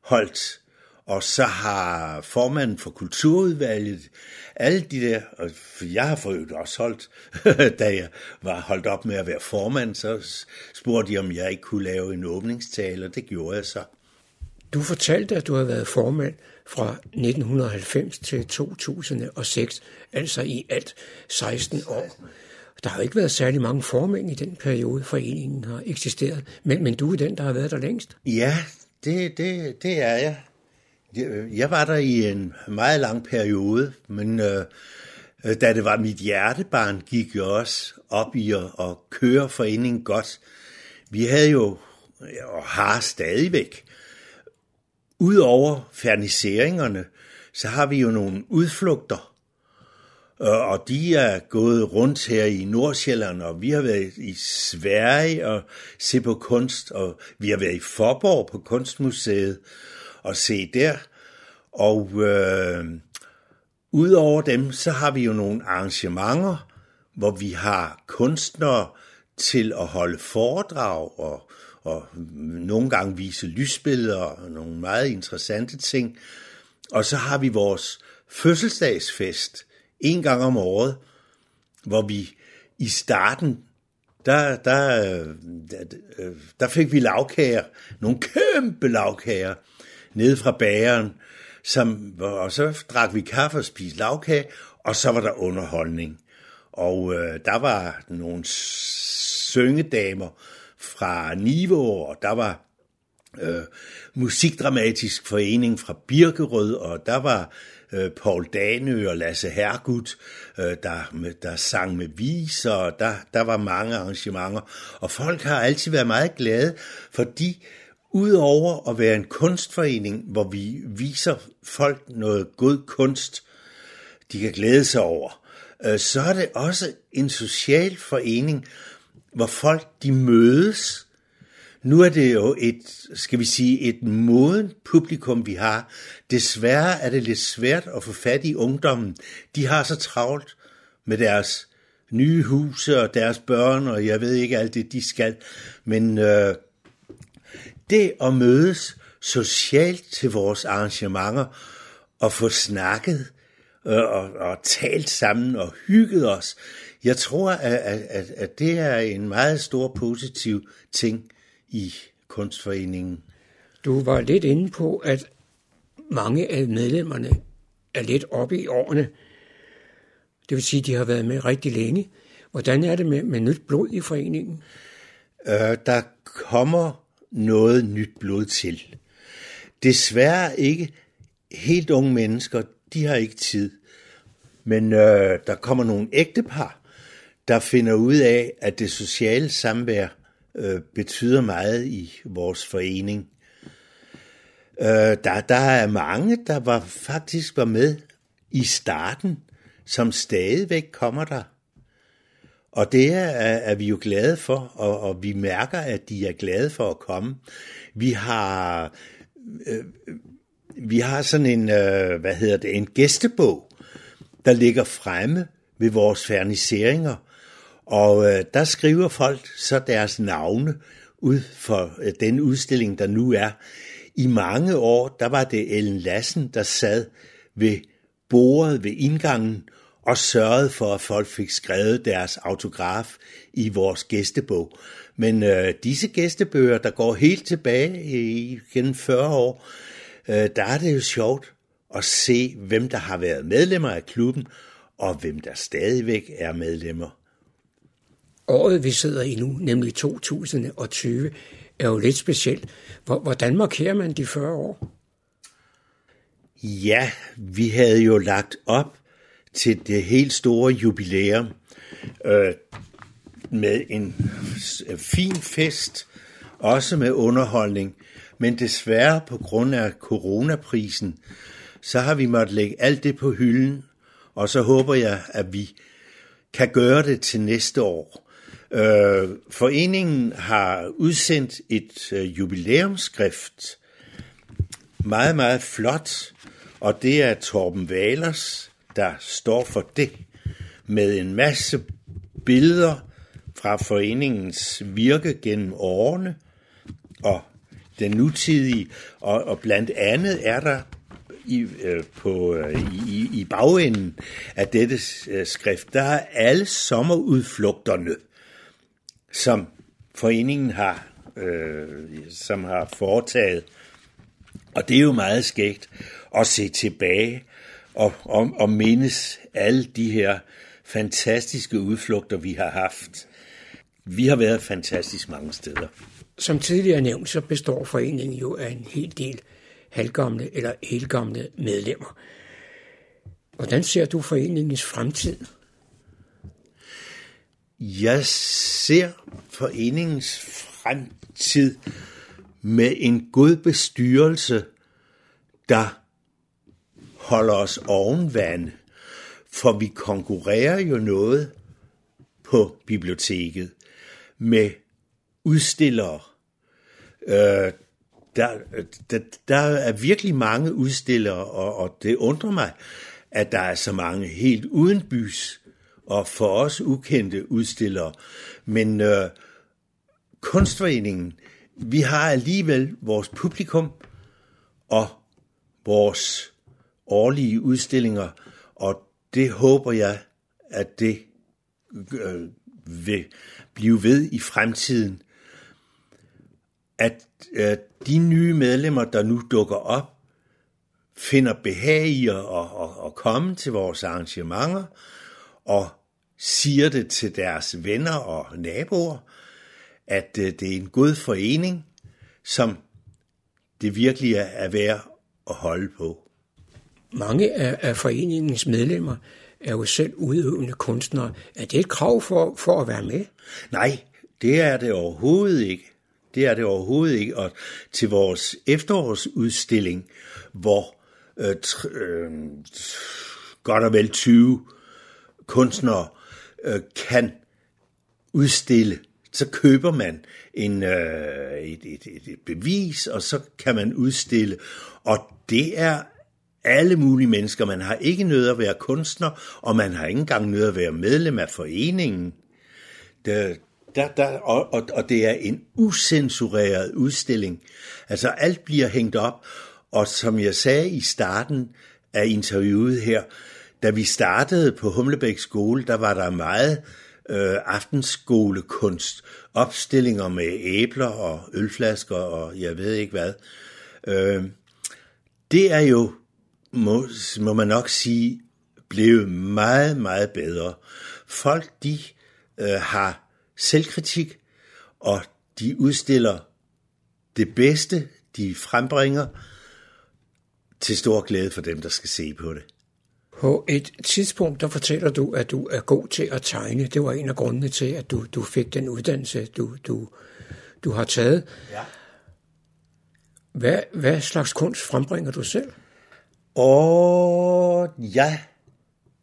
Speaker 11: holdt, og så har formanden for kulturudvalget, alle de der, og jeg har for også holdt, da jeg var holdt op med at være formand, så spurgte de, om jeg ikke kunne lave en åbningstale, og det gjorde jeg så.
Speaker 6: Du fortalte, at du har været formand fra 1990 til 2006, altså i alt 16 år. Der har jo ikke været særlig mange formænd i den periode, foreningen har eksisteret, men, men du er den, der har været der længst.
Speaker 11: Ja, det, det, det er jeg. Jeg var der i en meget lang periode, men øh, øh, da det var mit hjertebarn, gik jeg også op i at, at køre foreningen godt. Vi havde jo, og har stadigvæk, Udover ferniseringerne, så har vi jo nogle udflugter, øh, og de er gået rundt her i Nordsjælland, og vi har været i Sverige og se på kunst, og vi har været i Forborg på Kunstmuseet og se der. Og øh, udover dem, så har vi jo nogle arrangementer, hvor vi har kunstnere til at holde foredrag og og nogle gange vise lysbilleder og nogle meget interessante ting. Og så har vi vores fødselsdagsfest en gang om året, hvor vi i starten, der, der, øh, der, øh, der fik vi lavkager, nogle kæmpe lavkager, nede fra bageren, som, og så drak vi kaffe og spiste lavkage, og så var der underholdning. Og øh, der var nogle syngedamer, fra Niveau, og der var øh, Musikdramatisk Forening fra Birkerød, og der var øh, Paul Danø og Lasse Hergut, øh, der, der sang med viser, og der, der var mange arrangementer. Og folk har altid været meget glade, fordi udover at være en kunstforening, hvor vi viser folk noget god kunst, de kan glæde sig over, øh, så er det også en social forening, hvor folk de mødes. Nu er det jo et, skal vi sige, et moden publikum, vi har. Desværre er det lidt svært at få fat i ungdommen. De har så travlt med deres nye huse og deres børn, og jeg ved ikke alt det, de skal. Men øh, det at mødes socialt til vores arrangementer og få snakket øh, og, og talt sammen og hygget os, jeg tror, at, at, at det er en meget stor positiv ting i kunstforeningen.
Speaker 6: Du var lidt inde på, at mange af medlemmerne er lidt oppe i årene. Det vil sige, at de har været med rigtig længe. Hvordan er det med, med nyt blod i foreningen?
Speaker 11: Øh, der kommer noget nyt blod til. Desværre ikke helt unge mennesker, de har ikke tid. Men øh, der kommer nogle ægtepar, der finder ud af, at det sociale samvær øh, betyder meget i vores forening. Øh, der, der er mange, der var faktisk var med i starten, som stadigvæk kommer der. Og det er, er vi jo glade for, og, og vi mærker, at de er glade for at komme. Vi har, øh, vi har sådan en, øh, hvad hedder det, en gæstebog, der ligger fremme ved vores ferniseringer, og øh, der skriver folk så deres navne ud for øh, den udstilling, der nu er. I mange år, der var det Ellen Lassen, der sad ved bordet ved indgangen og sørgede for, at folk fik skrevet deres autograf i vores gæstebog. Men øh, disse gæstebøger, der går helt tilbage i gennem 40 år, øh, der er det jo sjovt at se, hvem der har været medlemmer af klubben, og hvem der stadigvæk er medlemmer
Speaker 6: året, vi sidder i nu, nemlig 2020, er jo lidt specielt. Hvordan markerer man de 40 år?
Speaker 11: Ja, vi havde jo lagt op til det helt store jubilæum øh, med en øh, fin fest, også med underholdning. Men desværre på grund af coronaprisen, så har vi måttet lægge alt det på hylden, og så håber jeg, at vi kan gøre det til næste år. Øh, foreningen har udsendt et øh, jubilæumsskrift, meget, meget flot, og det er Torben Valers, der står for det, med en masse billeder fra foreningens virke gennem årene og den nutidige, og, og blandt andet er der i, øh, på, øh, i, i bagenden af dette øh, skrift, der er alle sommerudflugterne som foreningen har, øh, som har foretaget. Og det er jo meget skægt at se tilbage og, og, og mindes alle de her fantastiske udflugter, vi har haft. Vi har været fantastisk mange steder.
Speaker 6: Som tidligere nævnt, så består foreningen jo af en hel del halvgamle eller helgamle medlemmer. Hvordan ser du foreningens fremtid?
Speaker 11: Jeg ser foreningens fremtid med en god bestyrelse, der holder os ovenvand, for vi konkurrerer jo noget på biblioteket med udstillere. Øh, der, der, der er virkelig mange udstillere, og, og det undrer mig, at der er så mange helt uden bys og for os ukendte udstillere. Men øh, kunstforeningen, vi har alligevel vores publikum og vores årlige udstillinger, og det håber jeg, at det øh, vil blive ved i fremtiden. At øh, de nye medlemmer, der nu dukker op, finder behag i at, at, at komme til vores arrangementer og siger det til deres venner og naboer, at øh, det er en god forening, som det virkelig er værd at holde på.
Speaker 6: Mange af, af foreningens medlemmer er jo selv udøvende kunstnere. Er det et krav for, for at være med?
Speaker 11: Nej, det er det overhovedet ikke. Det er det overhovedet ikke. Og til vores efterårsudstilling, hvor øh, øh, godt og vel 20 kunstnere øh, kan udstille, så køber man en, øh, et, et, et, et bevis, og så kan man udstille. Og det er alle mulige mennesker. Man har ikke nødt at være kunstner, og man har ikke engang nødt at være medlem af foreningen. Der, der, der, og, og, og det er en usensureret udstilling. Altså alt bliver hængt op, og som jeg sagde i starten af interviewet her, da vi startede på Humlebæk skole, der var der meget øh, aftenskolekunst, opstillinger med æbler og ølflasker og jeg ved ikke hvad. Øh, det er jo, må, må man nok sige, blevet meget, meget bedre. Folk, de øh, har selvkritik, og de udstiller det bedste, de frembringer, til stor glæde for dem, der skal se på det.
Speaker 6: På et tidspunkt, der fortæller du, at du er god til at tegne. Det var en af grundene til, at du, du fik den uddannelse, du, du, du har taget.
Speaker 11: Ja.
Speaker 6: Hvad, hvad slags kunst frembringer du selv?
Speaker 11: Og ja,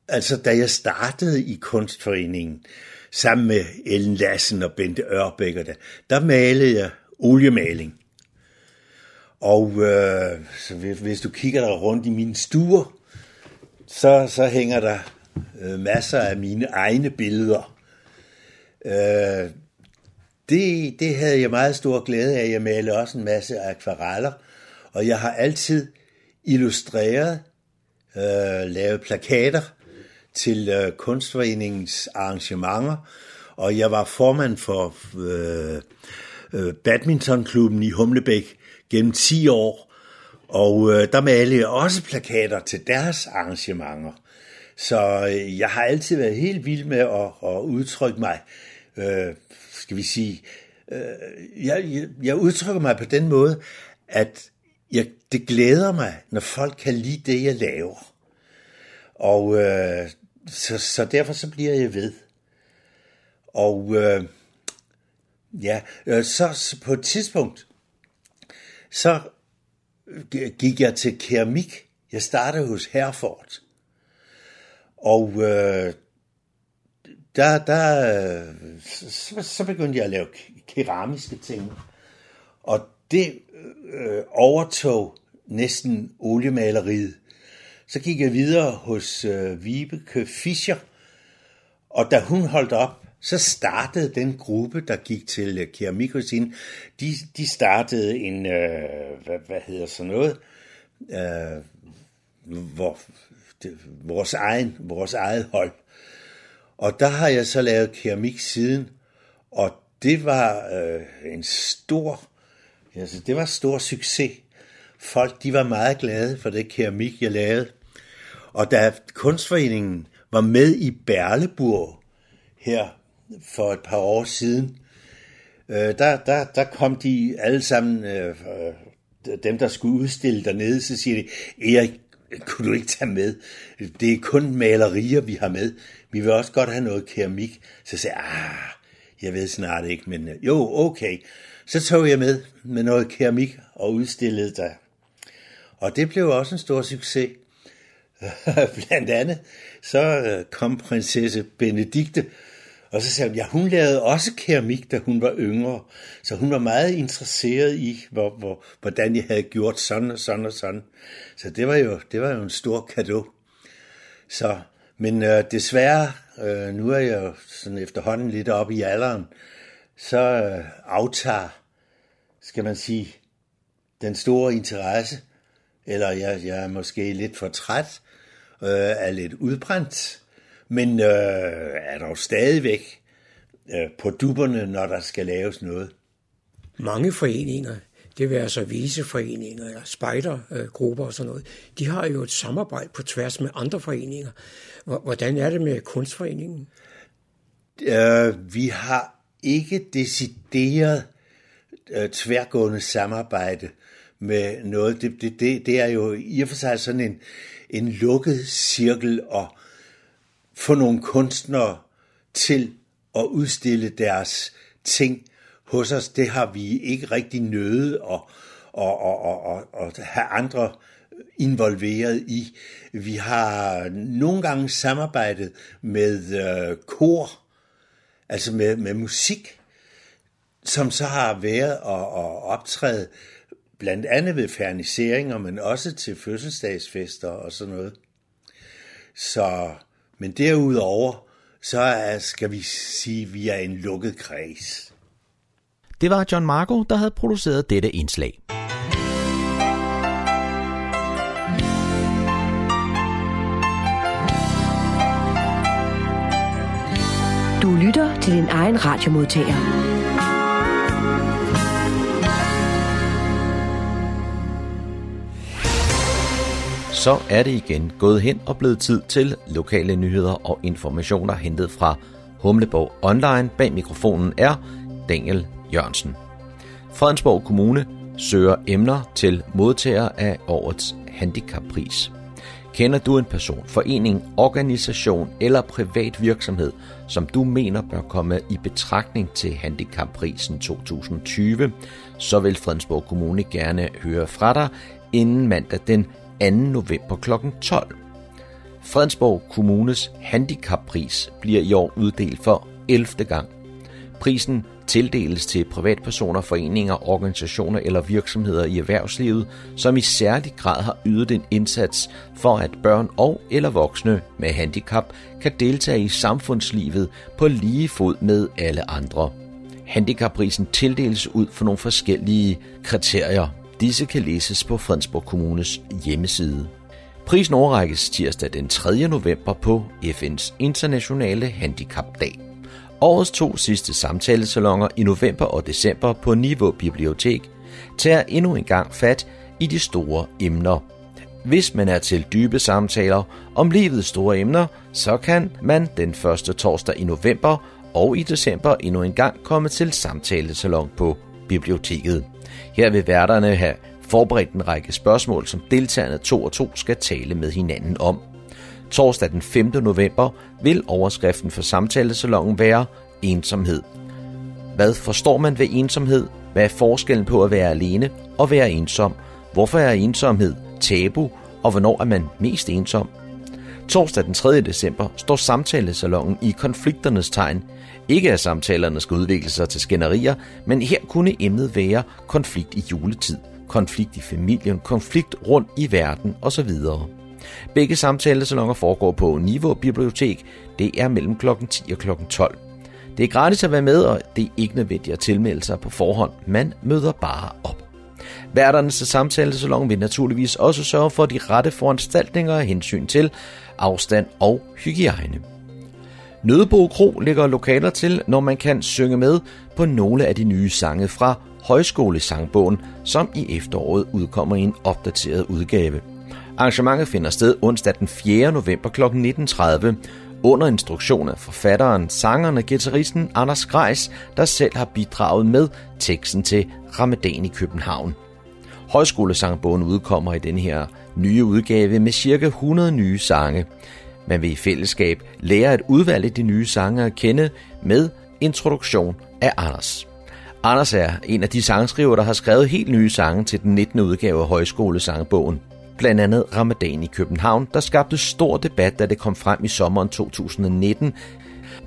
Speaker 11: altså da jeg startede i kunstforeningen, sammen med Ellen Lassen og Bente Ørbæk, der, der malede jeg oliemaling. Og øh, så hvis du kigger der rundt i mine stuer, så, så hænger der øh, masser af mine egne billeder. Øh, det, det havde jeg meget stor glæde af. Jeg malede også en masse akvareller, og jeg har altid illustreret, øh, lavet plakater til øh, kunstforeningens arrangementer, og jeg var formand for øh, øh, badmintonklubben i Humlebæk gennem 10 år, og øh, der malede jeg også plakater til deres arrangementer. Så øh, jeg har altid været helt vild med at, at udtrykke mig, øh, skal vi sige, øh, jeg, jeg, jeg udtrykker mig på den måde, at jeg, det glæder mig, når folk kan lide det, jeg laver. Og øh, så, så derfor så bliver jeg ved. Og øh, ja, øh, så, så på et tidspunkt, så gik jeg til keramik. Jeg startede hos Herford. Og øh, der, der så, så begyndte jeg at lave keramiske ting. Og det øh, øh overtog næsten oliemaleriet. Så gik jeg videre hos øh, Vibeke Fischer, og da hun holdt op, så startede den gruppe, der gik til øh, keramikkusine, de, de startede en, øh, hvad, hvad hedder så noget, øh, hvor, det, vores, egen, vores eget hold. Og der har jeg så lavet keramik siden, og det var øh, en stor, altså det var stor succes, folk de var meget glade for det keramik, jeg lavede. Og da kunstforeningen var med i Berleburg her for et par år siden, øh, der, der, der kom de alle sammen, øh, øh, dem der skulle udstille dernede, så siger de, Erik, kunne du ikke tage med? Det er kun malerier, vi har med. Vi vil også godt have noget keramik. Så sagde jeg, ah, jeg ved snart ikke, men øh, jo, okay. Så tog jeg med med noget keramik og udstillede der. Og det blev også en stor succes. Blandt andet så øh, kom prinsesse Benedikte, og så sagde hun, ja, hun lavede også keramik, da hun var yngre. Så hun var meget interesseret i, hvor, hvor, hvordan jeg havde gjort sådan og sådan og sådan. Så det var jo, det var jo en stor gave. Så, men øh, desværre, øh, nu er jeg jo sådan efterhånden lidt oppe i alderen, så øh, aftager, skal man sige, den store interesse, eller jeg, jeg er måske lidt for træt, øh, er lidt udbrændt, men øh, er jo stadigvæk øh, på duberne, når der skal laves noget.
Speaker 6: Mange foreninger, det vil altså viseforeninger eller spejdergrupper og sådan noget, de har jo et samarbejde på tværs med andre foreninger. Hvordan er det med kunstforeningen?
Speaker 11: Øh, vi har ikke decideret øh, tværgående samarbejde med noget. Det, det, det, det er jo i og for sig sådan en, en lukket cirkel at få nogle kunstnere til at udstille deres ting hos os. Det har vi ikke rigtig nødet at, at, at, at, at have andre involveret i. Vi har nogle gange samarbejdet med øh, kor, altså med, med musik, som så har været at, at optræde blandt andet ved ferniseringer, men også til fødselsdagsfester og sådan noget. Så, men derudover, så er, skal vi sige, at vi er en lukket kreds.
Speaker 1: Det var John Marco, der havde produceret dette indslag.
Speaker 3: Du lytter til din egen radiomodtager.
Speaker 1: Så er det igen gået hen og blevet tid til lokale nyheder og informationer hentet fra Humleborg Online. Bag mikrofonen er Daniel Jørgensen. Fredensborg Kommune søger emner til modtager af årets handicappris. Kender du en person, forening, organisation eller privat virksomhed, som du mener bør komme i betragtning til Handicapprisen 2020, så vil Fredensborg Kommune gerne høre fra dig inden mandag den 2. november kl. 12. Fredensborg Kommunes handicappris bliver i år uddelt for 11. gang. Prisen tildeles til privatpersoner, foreninger, organisationer eller virksomheder i erhvervslivet, som i særlig grad har ydet en indsats for, at børn og eller voksne med handicap kan deltage i samfundslivet på lige fod med alle andre. Handicapprisen tildeles ud for nogle forskellige kriterier. Disse kan læses på Fredensborg Kommunes hjemmeside. Prisen overrækkes tirsdag den 3. november på FN's Internationale Handicapdag. Årets to sidste samtalesalonger i november og december på Niveau Bibliotek tager endnu en gang fat i de store emner. Hvis man er til dybe samtaler om livets store emner, så kan man den første torsdag i november og i december endnu en gang komme til samtalesalon på biblioteket. Her vil værterne have forberedt en række spørgsmål, som deltagerne to og to skal tale med hinanden om. Torsdag den 5. november vil overskriften for samtalesalongen være ensomhed. Hvad forstår man ved ensomhed? Hvad er forskellen på at være alene og være ensom? Hvorfor er ensomhed tabu, og hvornår er man mest ensom? Torsdag den 3. december står samtalesalongen i konflikternes tegn. Ikke at samtalerne skal udvikle sig til skænderier, men her kunne emnet være konflikt i juletid, konflikt i familien, konflikt rundt i verden osv. Begge samtalesalonger foregår på Niveau Bibliotek. Det er mellem kl. 10 og kl. 12. Det er gratis at være med, og det er ikke nødvendigt at tilmelde sig på forhånd. Man møder bare op. Værternes samtalesalon vil naturligvis også sørge for de rette foranstaltninger af hensyn til afstand og hygiejne. Nødebo Kro ligger lokaler til, når man kan synge med på nogle af de nye sange fra Højskolesangbogen, som i efteråret udkommer i en opdateret udgave. Arrangementet finder sted onsdag den 4. november kl. 19.30 under instruktion af forfatteren, sangeren og guitaristen Anders Greis, der selv har bidraget med teksten til Ramadan i København. Højskolesangbogen udkommer i den her nye udgave med cirka 100 nye sange. Man vil i fællesskab lære at udvalge de nye sange at kende med introduktion af Anders. Anders er en af de sangskrivere, der har skrevet helt nye sange til den 19. udgave af Højskolesangbogen. Blandt andet Ramadan i København, der skabte stor debat, da det kom frem i sommeren 2019.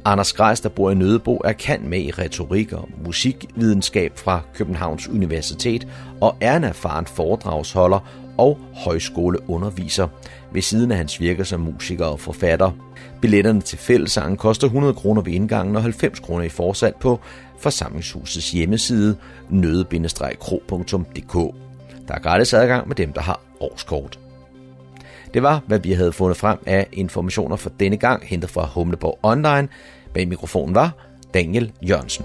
Speaker 1: Anders Grejs, der bor i Nødebo, er kendt med i retorik og musikvidenskab fra Københavns Universitet og er en erfaren foredragsholder og højskoleunderviser, ved siden af hans virker som musiker og forfatter. Billetterne til fællessangen koster 100 kroner ved indgangen og 90 kroner i forsat på forsamlingshusets hjemmeside nøde-kro.dk. Der er gratis adgang med dem, der har årskort. Det var, hvad vi havde fundet frem af informationer for denne gang, hentet fra Humleborg Online. Bag mikrofonen var Daniel Jørgensen.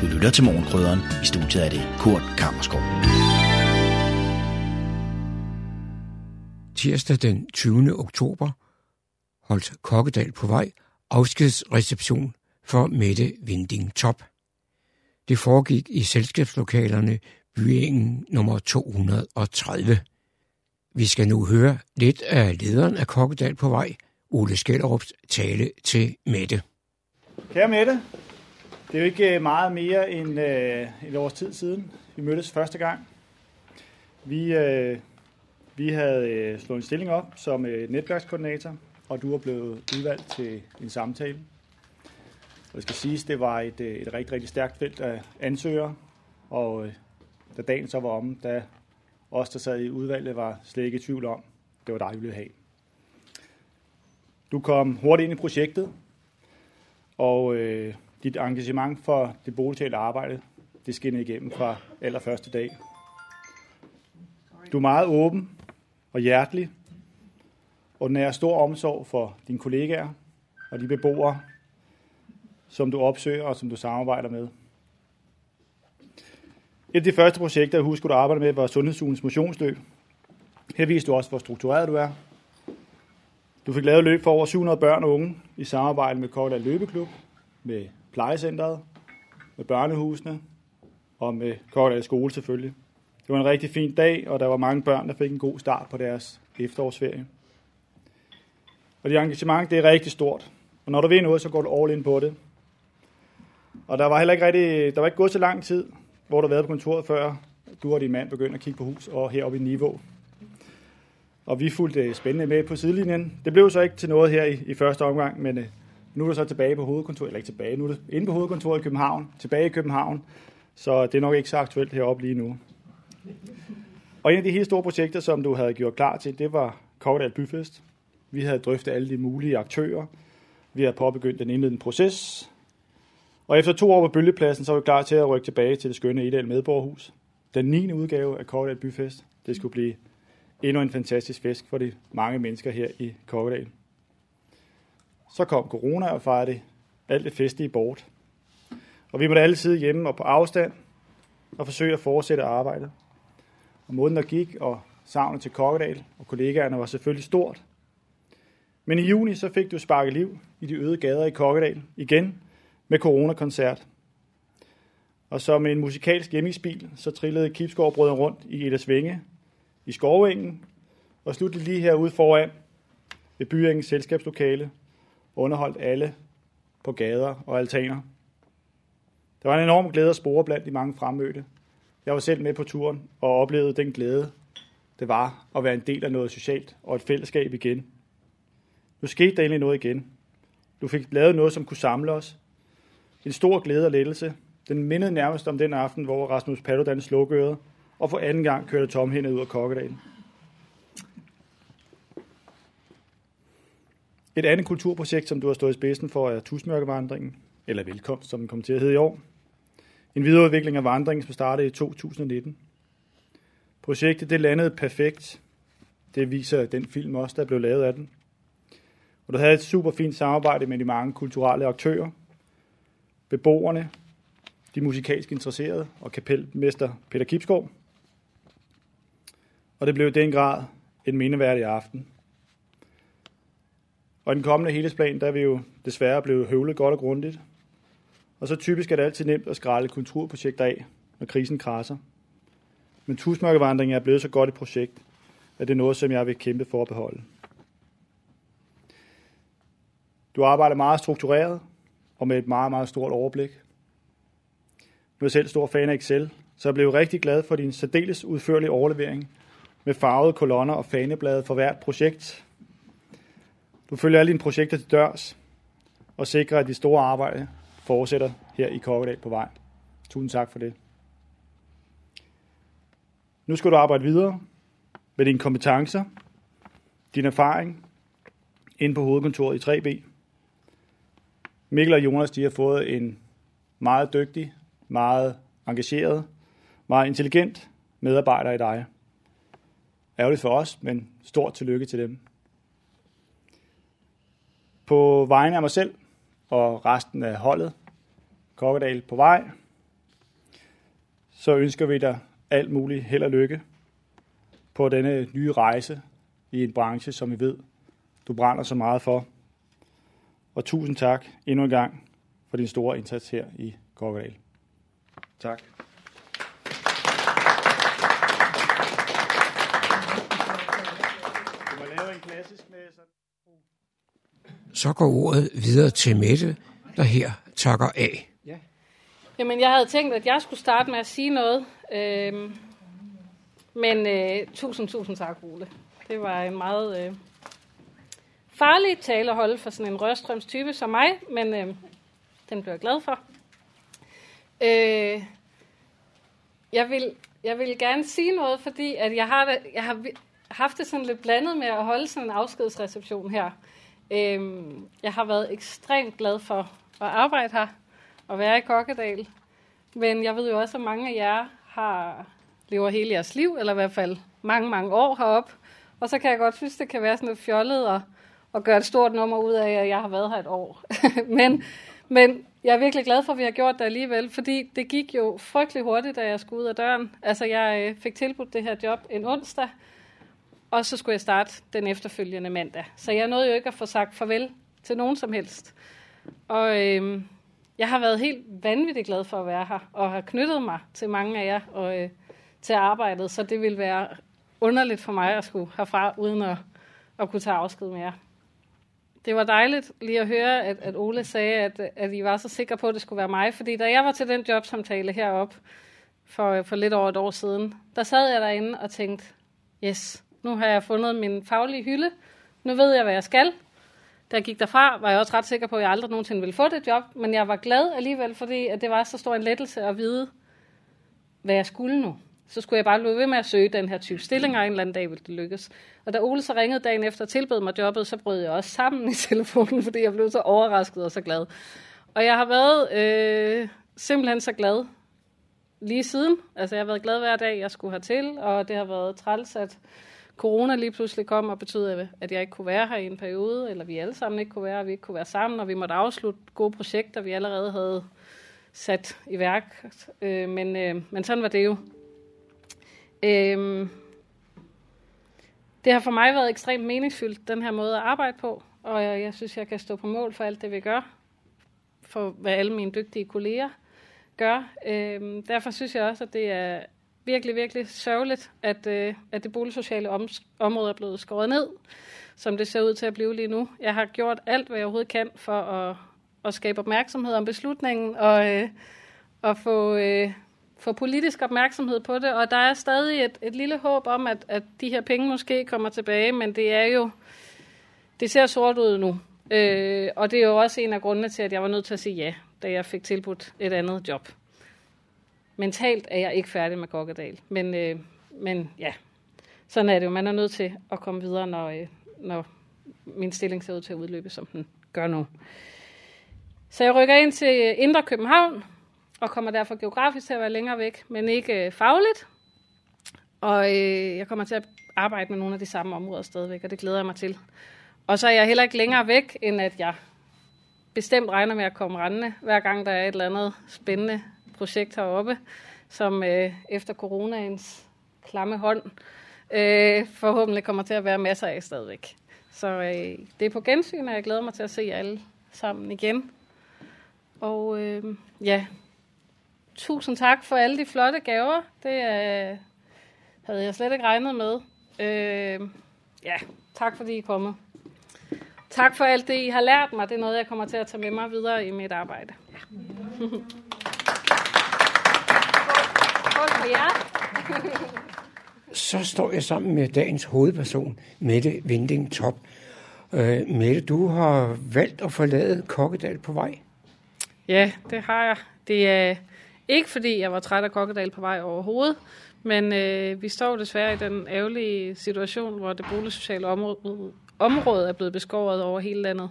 Speaker 12: Du lytter til Morgenkrydderen. I studiet er det Kurt Kammerskov.
Speaker 6: Tirsdag den 20. oktober holdt Kokkedal på vej afskedsreception for Mette Vinding Top. Det foregik i selskabslokalerne Byingen nummer 230. Vi skal nu høre lidt af lederen af Kokkedal på vej, Ole Skellerups tale til Mette.
Speaker 13: Kære Mette, det er jo ikke øh, meget mere end øh, et års tid siden, vi mødtes første gang. Vi, øh, vi havde øh, slået en stilling op som øh, netværkskoordinator, og du er blevet udvalgt til en samtale. Og det skal siges, det var et, øh, et rigtig, rigtig stærkt felt af ansøgere, og øh, da dagen så var om, da os, der sad i udvalget, var slet ikke i tvivl om, det var dig, vi ville have. Du kom hurtigt ind i projektet, og øh, dit engagement for det boligtale arbejde, det skinnede igennem fra allerførste dag. Du er meget åben og hjertelig, og den er stor omsorg for dine kollegaer og de beboere, som du opsøger og som du samarbejder med. Et af de første projekter, jeg husker, du arbejder med, var Sundhedsugens motionsløb. Her viste du også, hvor struktureret du er. Du fik lavet løb for over 700 børn og unge i samarbejde med Kortland Løbeklub, med plejecentret, med børnehusene og med Kortland Skole selvfølgelig. Det var en rigtig fin dag, og der var mange børn, der fik en god start på deres efterårsferie. Og det engagement, det er rigtig stort. Og når du ved noget, så går du all in på det. Og der var heller ikke rigtig, der var ikke gået så lang tid, hvor du har været på kontoret før, du og din mand begyndte at kigge på hus og heroppe i niveau. Og vi fulgte spændende med på sidelinjen. Det blev så ikke til noget her i, i første omgang, men øh, nu er du så tilbage på hovedkontoret, eller ikke tilbage, nu er du inde på hovedkontoret i København, tilbage i København, så det er nok ikke så aktuelt heroppe lige nu. Og en af de helt store projekter, som du havde gjort klar til, det var Kovdal Byfest. Vi havde drøftet alle de mulige aktører. Vi havde påbegyndt den indledende proces. Og efter to år på Bølgepladsen, så var vi klar til at rykke tilbage til det skønne Edal Medborgerhus. Den 9. udgave af Kokkedal Byfest. Det skulle blive endnu en fantastisk fest for de mange mennesker her i Kokkedal. Så kom corona og fejrede alt det festlige bort. Og vi måtte alle sidde hjemme og på afstand og forsøge at fortsætte arbejdet. Og måden der gik, og savnet til Kokkedal og kollegaerne var selvfølgelig stort. Men i juni så fik du sparket liv i de øde gader i Kokkedal igen med coronakoncert. Og så med en musikalsk hjemmesbil, så trillede Kipsgaard rundt i Edersvinge i Skovengen, og sluttede lige herude foran ved Byringens selskabslokale, underholdt alle på gader og altaner. Der var en enorm glæde at spore blandt de mange fremmødte. Jeg var selv med på turen og oplevede den glæde, det var at være en del af noget socialt og et fællesskab igen. Nu skete der endelig noget igen. Du fik lavet noget, som kunne samle os. En stor glæde og lettelse. Den mindede nærmest om den aften, hvor Rasmus Paludan slukkede og for anden gang kørte tomhændet ud af Kokkedalen. Et andet kulturprojekt, som du har stået i spidsen for, er Tusmørkevandringen, eller Velkomst, som den kommer til at hedde i år. En videreudvikling af vandringen, som startede i 2019. Projektet det landede perfekt. Det viser den film også, der blev lavet af den. Og du havde et super fint samarbejde med de mange kulturelle aktører beboerne, de musikalsk interesserede og kapelmester Peter Kipskov. Og det blev i den grad en mindeværdig aften. Og i den kommende helhedsplan, der er vi jo desværre blevet høvlet godt og grundigt. Og så typisk er det altid nemt at skralde kulturprojekter af, når krisen krasser. Men tusmørkevandringen er blevet så godt et projekt, at det er noget, som jeg vil kæmpe for at beholde. Du arbejder meget struktureret og med et meget, meget stort overblik. Nu er jeg selv stor fan af Excel, så jeg blev rigtig glad for din særdeles udførlige overlevering med farvede kolonner og faneblade for hvert projekt. Du følger alle dine projekter til dørs og sikrer, at de store arbejde fortsætter her i Kokkedal på vej. Tusind tak for det. Nu skal du arbejde videre med dine kompetencer, din erfaring ind på hovedkontoret i 3B. Mikkel og Jonas de har fået en meget dygtig, meget engageret, meget intelligent medarbejder i dig. Ærgerligt for os, men stort tillykke til dem. På vegne af mig selv og resten af holdet, Kokkedal på vej, så ønsker vi dig alt muligt held og lykke på denne nye rejse i en branche, som vi ved, du brænder så meget for. Og tusind tak endnu en gang for din store indsats her i Kokkedal. Tak.
Speaker 6: Så går ordet videre til Mette, der her takker af.
Speaker 14: Jamen, jeg havde tænkt, at jeg skulle starte med at sige noget. Øhm, men øh, tusind, tusind tak, Ole. Det var en meget øh, farlig tale at holde for sådan en rørstrømstype som mig, men øh, den blev jeg glad for. Øh, jeg, vil, jeg vil gerne sige noget, fordi at jeg, har det, jeg har haft det sådan lidt blandet med at holde sådan en afskedsreception her. Øh, jeg har været ekstremt glad for at arbejde her og være i Kokkedal. Men jeg ved jo også, at mange af jer har lever hele jeres liv, eller i hvert fald mange, mange år herop. Og så kan jeg godt synes, det kan være sådan lidt fjollet at, at gøre et stort nummer ud af, at jeg har været her et år. men, men jeg er virkelig glad for, at vi har gjort det alligevel, fordi det gik jo frygtelig hurtigt, da jeg skulle ud af døren. Altså, jeg øh, fik tilbudt det her job en onsdag, og så skulle jeg starte den efterfølgende mandag. Så jeg nåede jo ikke at få sagt farvel til nogen som helst. Og øhm, jeg har været helt vanvittigt glad for at være her, og har knyttet mig til mange af jer og øh, til arbejdet, så det vil være underligt for mig at skulle herfra, uden at, at kunne tage afsked med jer. Det var dejligt lige at høre, at, at Ole sagde, at, at I var så sikre på, at det skulle være mig, fordi da jeg var til den jobsamtale herop for, for lidt over et år siden, der sad jeg derinde og tænkte, yes, nu har jeg fundet min faglige hylde, nu ved jeg, hvad jeg skal, da jeg gik derfra, var jeg også ret sikker på, at jeg aldrig nogensinde ville få det job, men jeg var glad alligevel, fordi at det var så stor en lettelse at vide, hvad jeg skulle nu. Så skulle jeg bare blive ved med at søge den her type stillinger, og en eller anden dag ville det lykkes. Og da Ole så ringede dagen efter og tilbød mig jobbet, så brød jeg også sammen i telefonen, fordi jeg blev så overrasket og så glad. Og jeg har været øh, simpelthen så glad lige siden. Altså jeg har været glad hver dag, jeg skulle hertil, og det har været træls, at corona lige pludselig kom og betød, at jeg ikke kunne være her i en periode, eller vi alle sammen ikke kunne være, og vi ikke kunne være sammen, og vi måtte afslutte gode projekter, vi allerede havde sat i værk. Øh, men, øh, men sådan var det jo. Øhm, det har for mig været ekstremt meningsfyldt, den her måde at arbejde på, og jeg, jeg synes, jeg kan stå på mål for alt det, vi gør, for hvad alle mine dygtige kolleger gør. Øhm, derfor synes jeg også, at det er virkelig, virkelig sørgeligt, at, øh, at det boligsociale om, område er blevet skåret ned, som det ser ud til at blive lige nu. Jeg har gjort alt, hvad jeg overhovedet kan for at, at skabe opmærksomhed om beslutningen og, øh, og få, øh, få politisk opmærksomhed på det. Og der er stadig et, et lille håb om, at, at de her penge måske kommer tilbage, men det er jo, det ser sort ud nu. Øh, og det er jo også en af grundene til, at jeg var nødt til at sige ja, da jeg fik tilbudt et andet job mentalt er jeg ikke færdig med Kokkedal. Men, øh, men ja, sådan er det jo. Man er nødt til at komme videre, når, øh, når min stilling ser ud til at udløbe, som den gør nu. Så jeg rykker ind til Indre København, og kommer derfor geografisk til at være længere væk, men ikke øh, fagligt. Og øh, jeg kommer til at arbejde med nogle af de samme områder stadigvæk, og det glæder jeg mig til. Og så er jeg heller ikke længere væk, end at jeg bestemt regner med at komme rendende, hver gang der er et eller andet spændende projekt heroppe, som øh, efter coronaens klamme hånd øh, forhåbentlig kommer til at være masser af stadigvæk. Så øh, det er på gensyn, og jeg glæder mig til at se jer alle sammen igen. Og øh, ja, tusind tak for alle de flotte gaver. Det øh, havde jeg slet ikke regnet med. Øh, ja, tak fordi I er kommet. Tak for alt det, I har lært mig. Det er noget, jeg kommer til at tage med mig videre i mit arbejde. Ja.
Speaker 6: Så står jeg sammen med dagens hovedperson, Mette Vinding Top. Øh, Mette, du har valgt at forlade Kokkedal på vej.
Speaker 14: Ja, det har jeg. Det er ikke fordi, jeg var træt af Kokkedal på vej overhovedet, men øh, vi står desværre i den ærgerlige situation, hvor det boligsociale område, område er blevet beskåret over hele landet.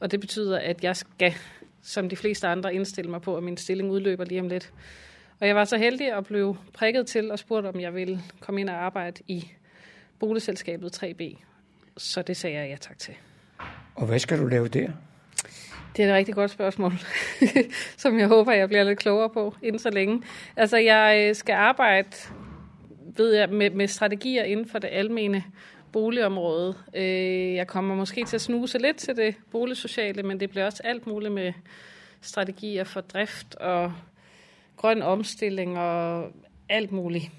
Speaker 14: Og det betyder, at jeg skal, som de fleste andre, indstille mig på, at min stilling udløber lige om lidt. Og jeg var så heldig at blive prikket til og spurgt, om jeg ville komme ind og arbejde i boligselskabet 3B. Så det sagde jeg ja tak til.
Speaker 6: Og hvad skal du lave der?
Speaker 14: Det er et rigtig godt spørgsmål, som jeg håber, jeg bliver lidt klogere på inden så længe. Altså, jeg øh, skal arbejde ved jeg, med, med strategier inden for det almene boligområde. Øh, jeg kommer måske til at snuse lidt til det boligsociale, men det bliver også alt muligt med strategier for drift og grøn omstilling og alt muligt.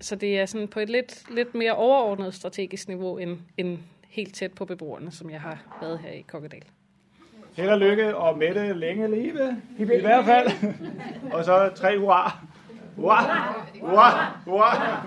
Speaker 14: Så det er sådan på et lidt, lidt mere overordnet strategisk niveau end, end helt tæt på beboerne, som jeg har været her i Kokkedal.
Speaker 13: Held og lykke, og Mette længe leve, i hvert fald. og så tre hurra. Hurra, hurra, hurra.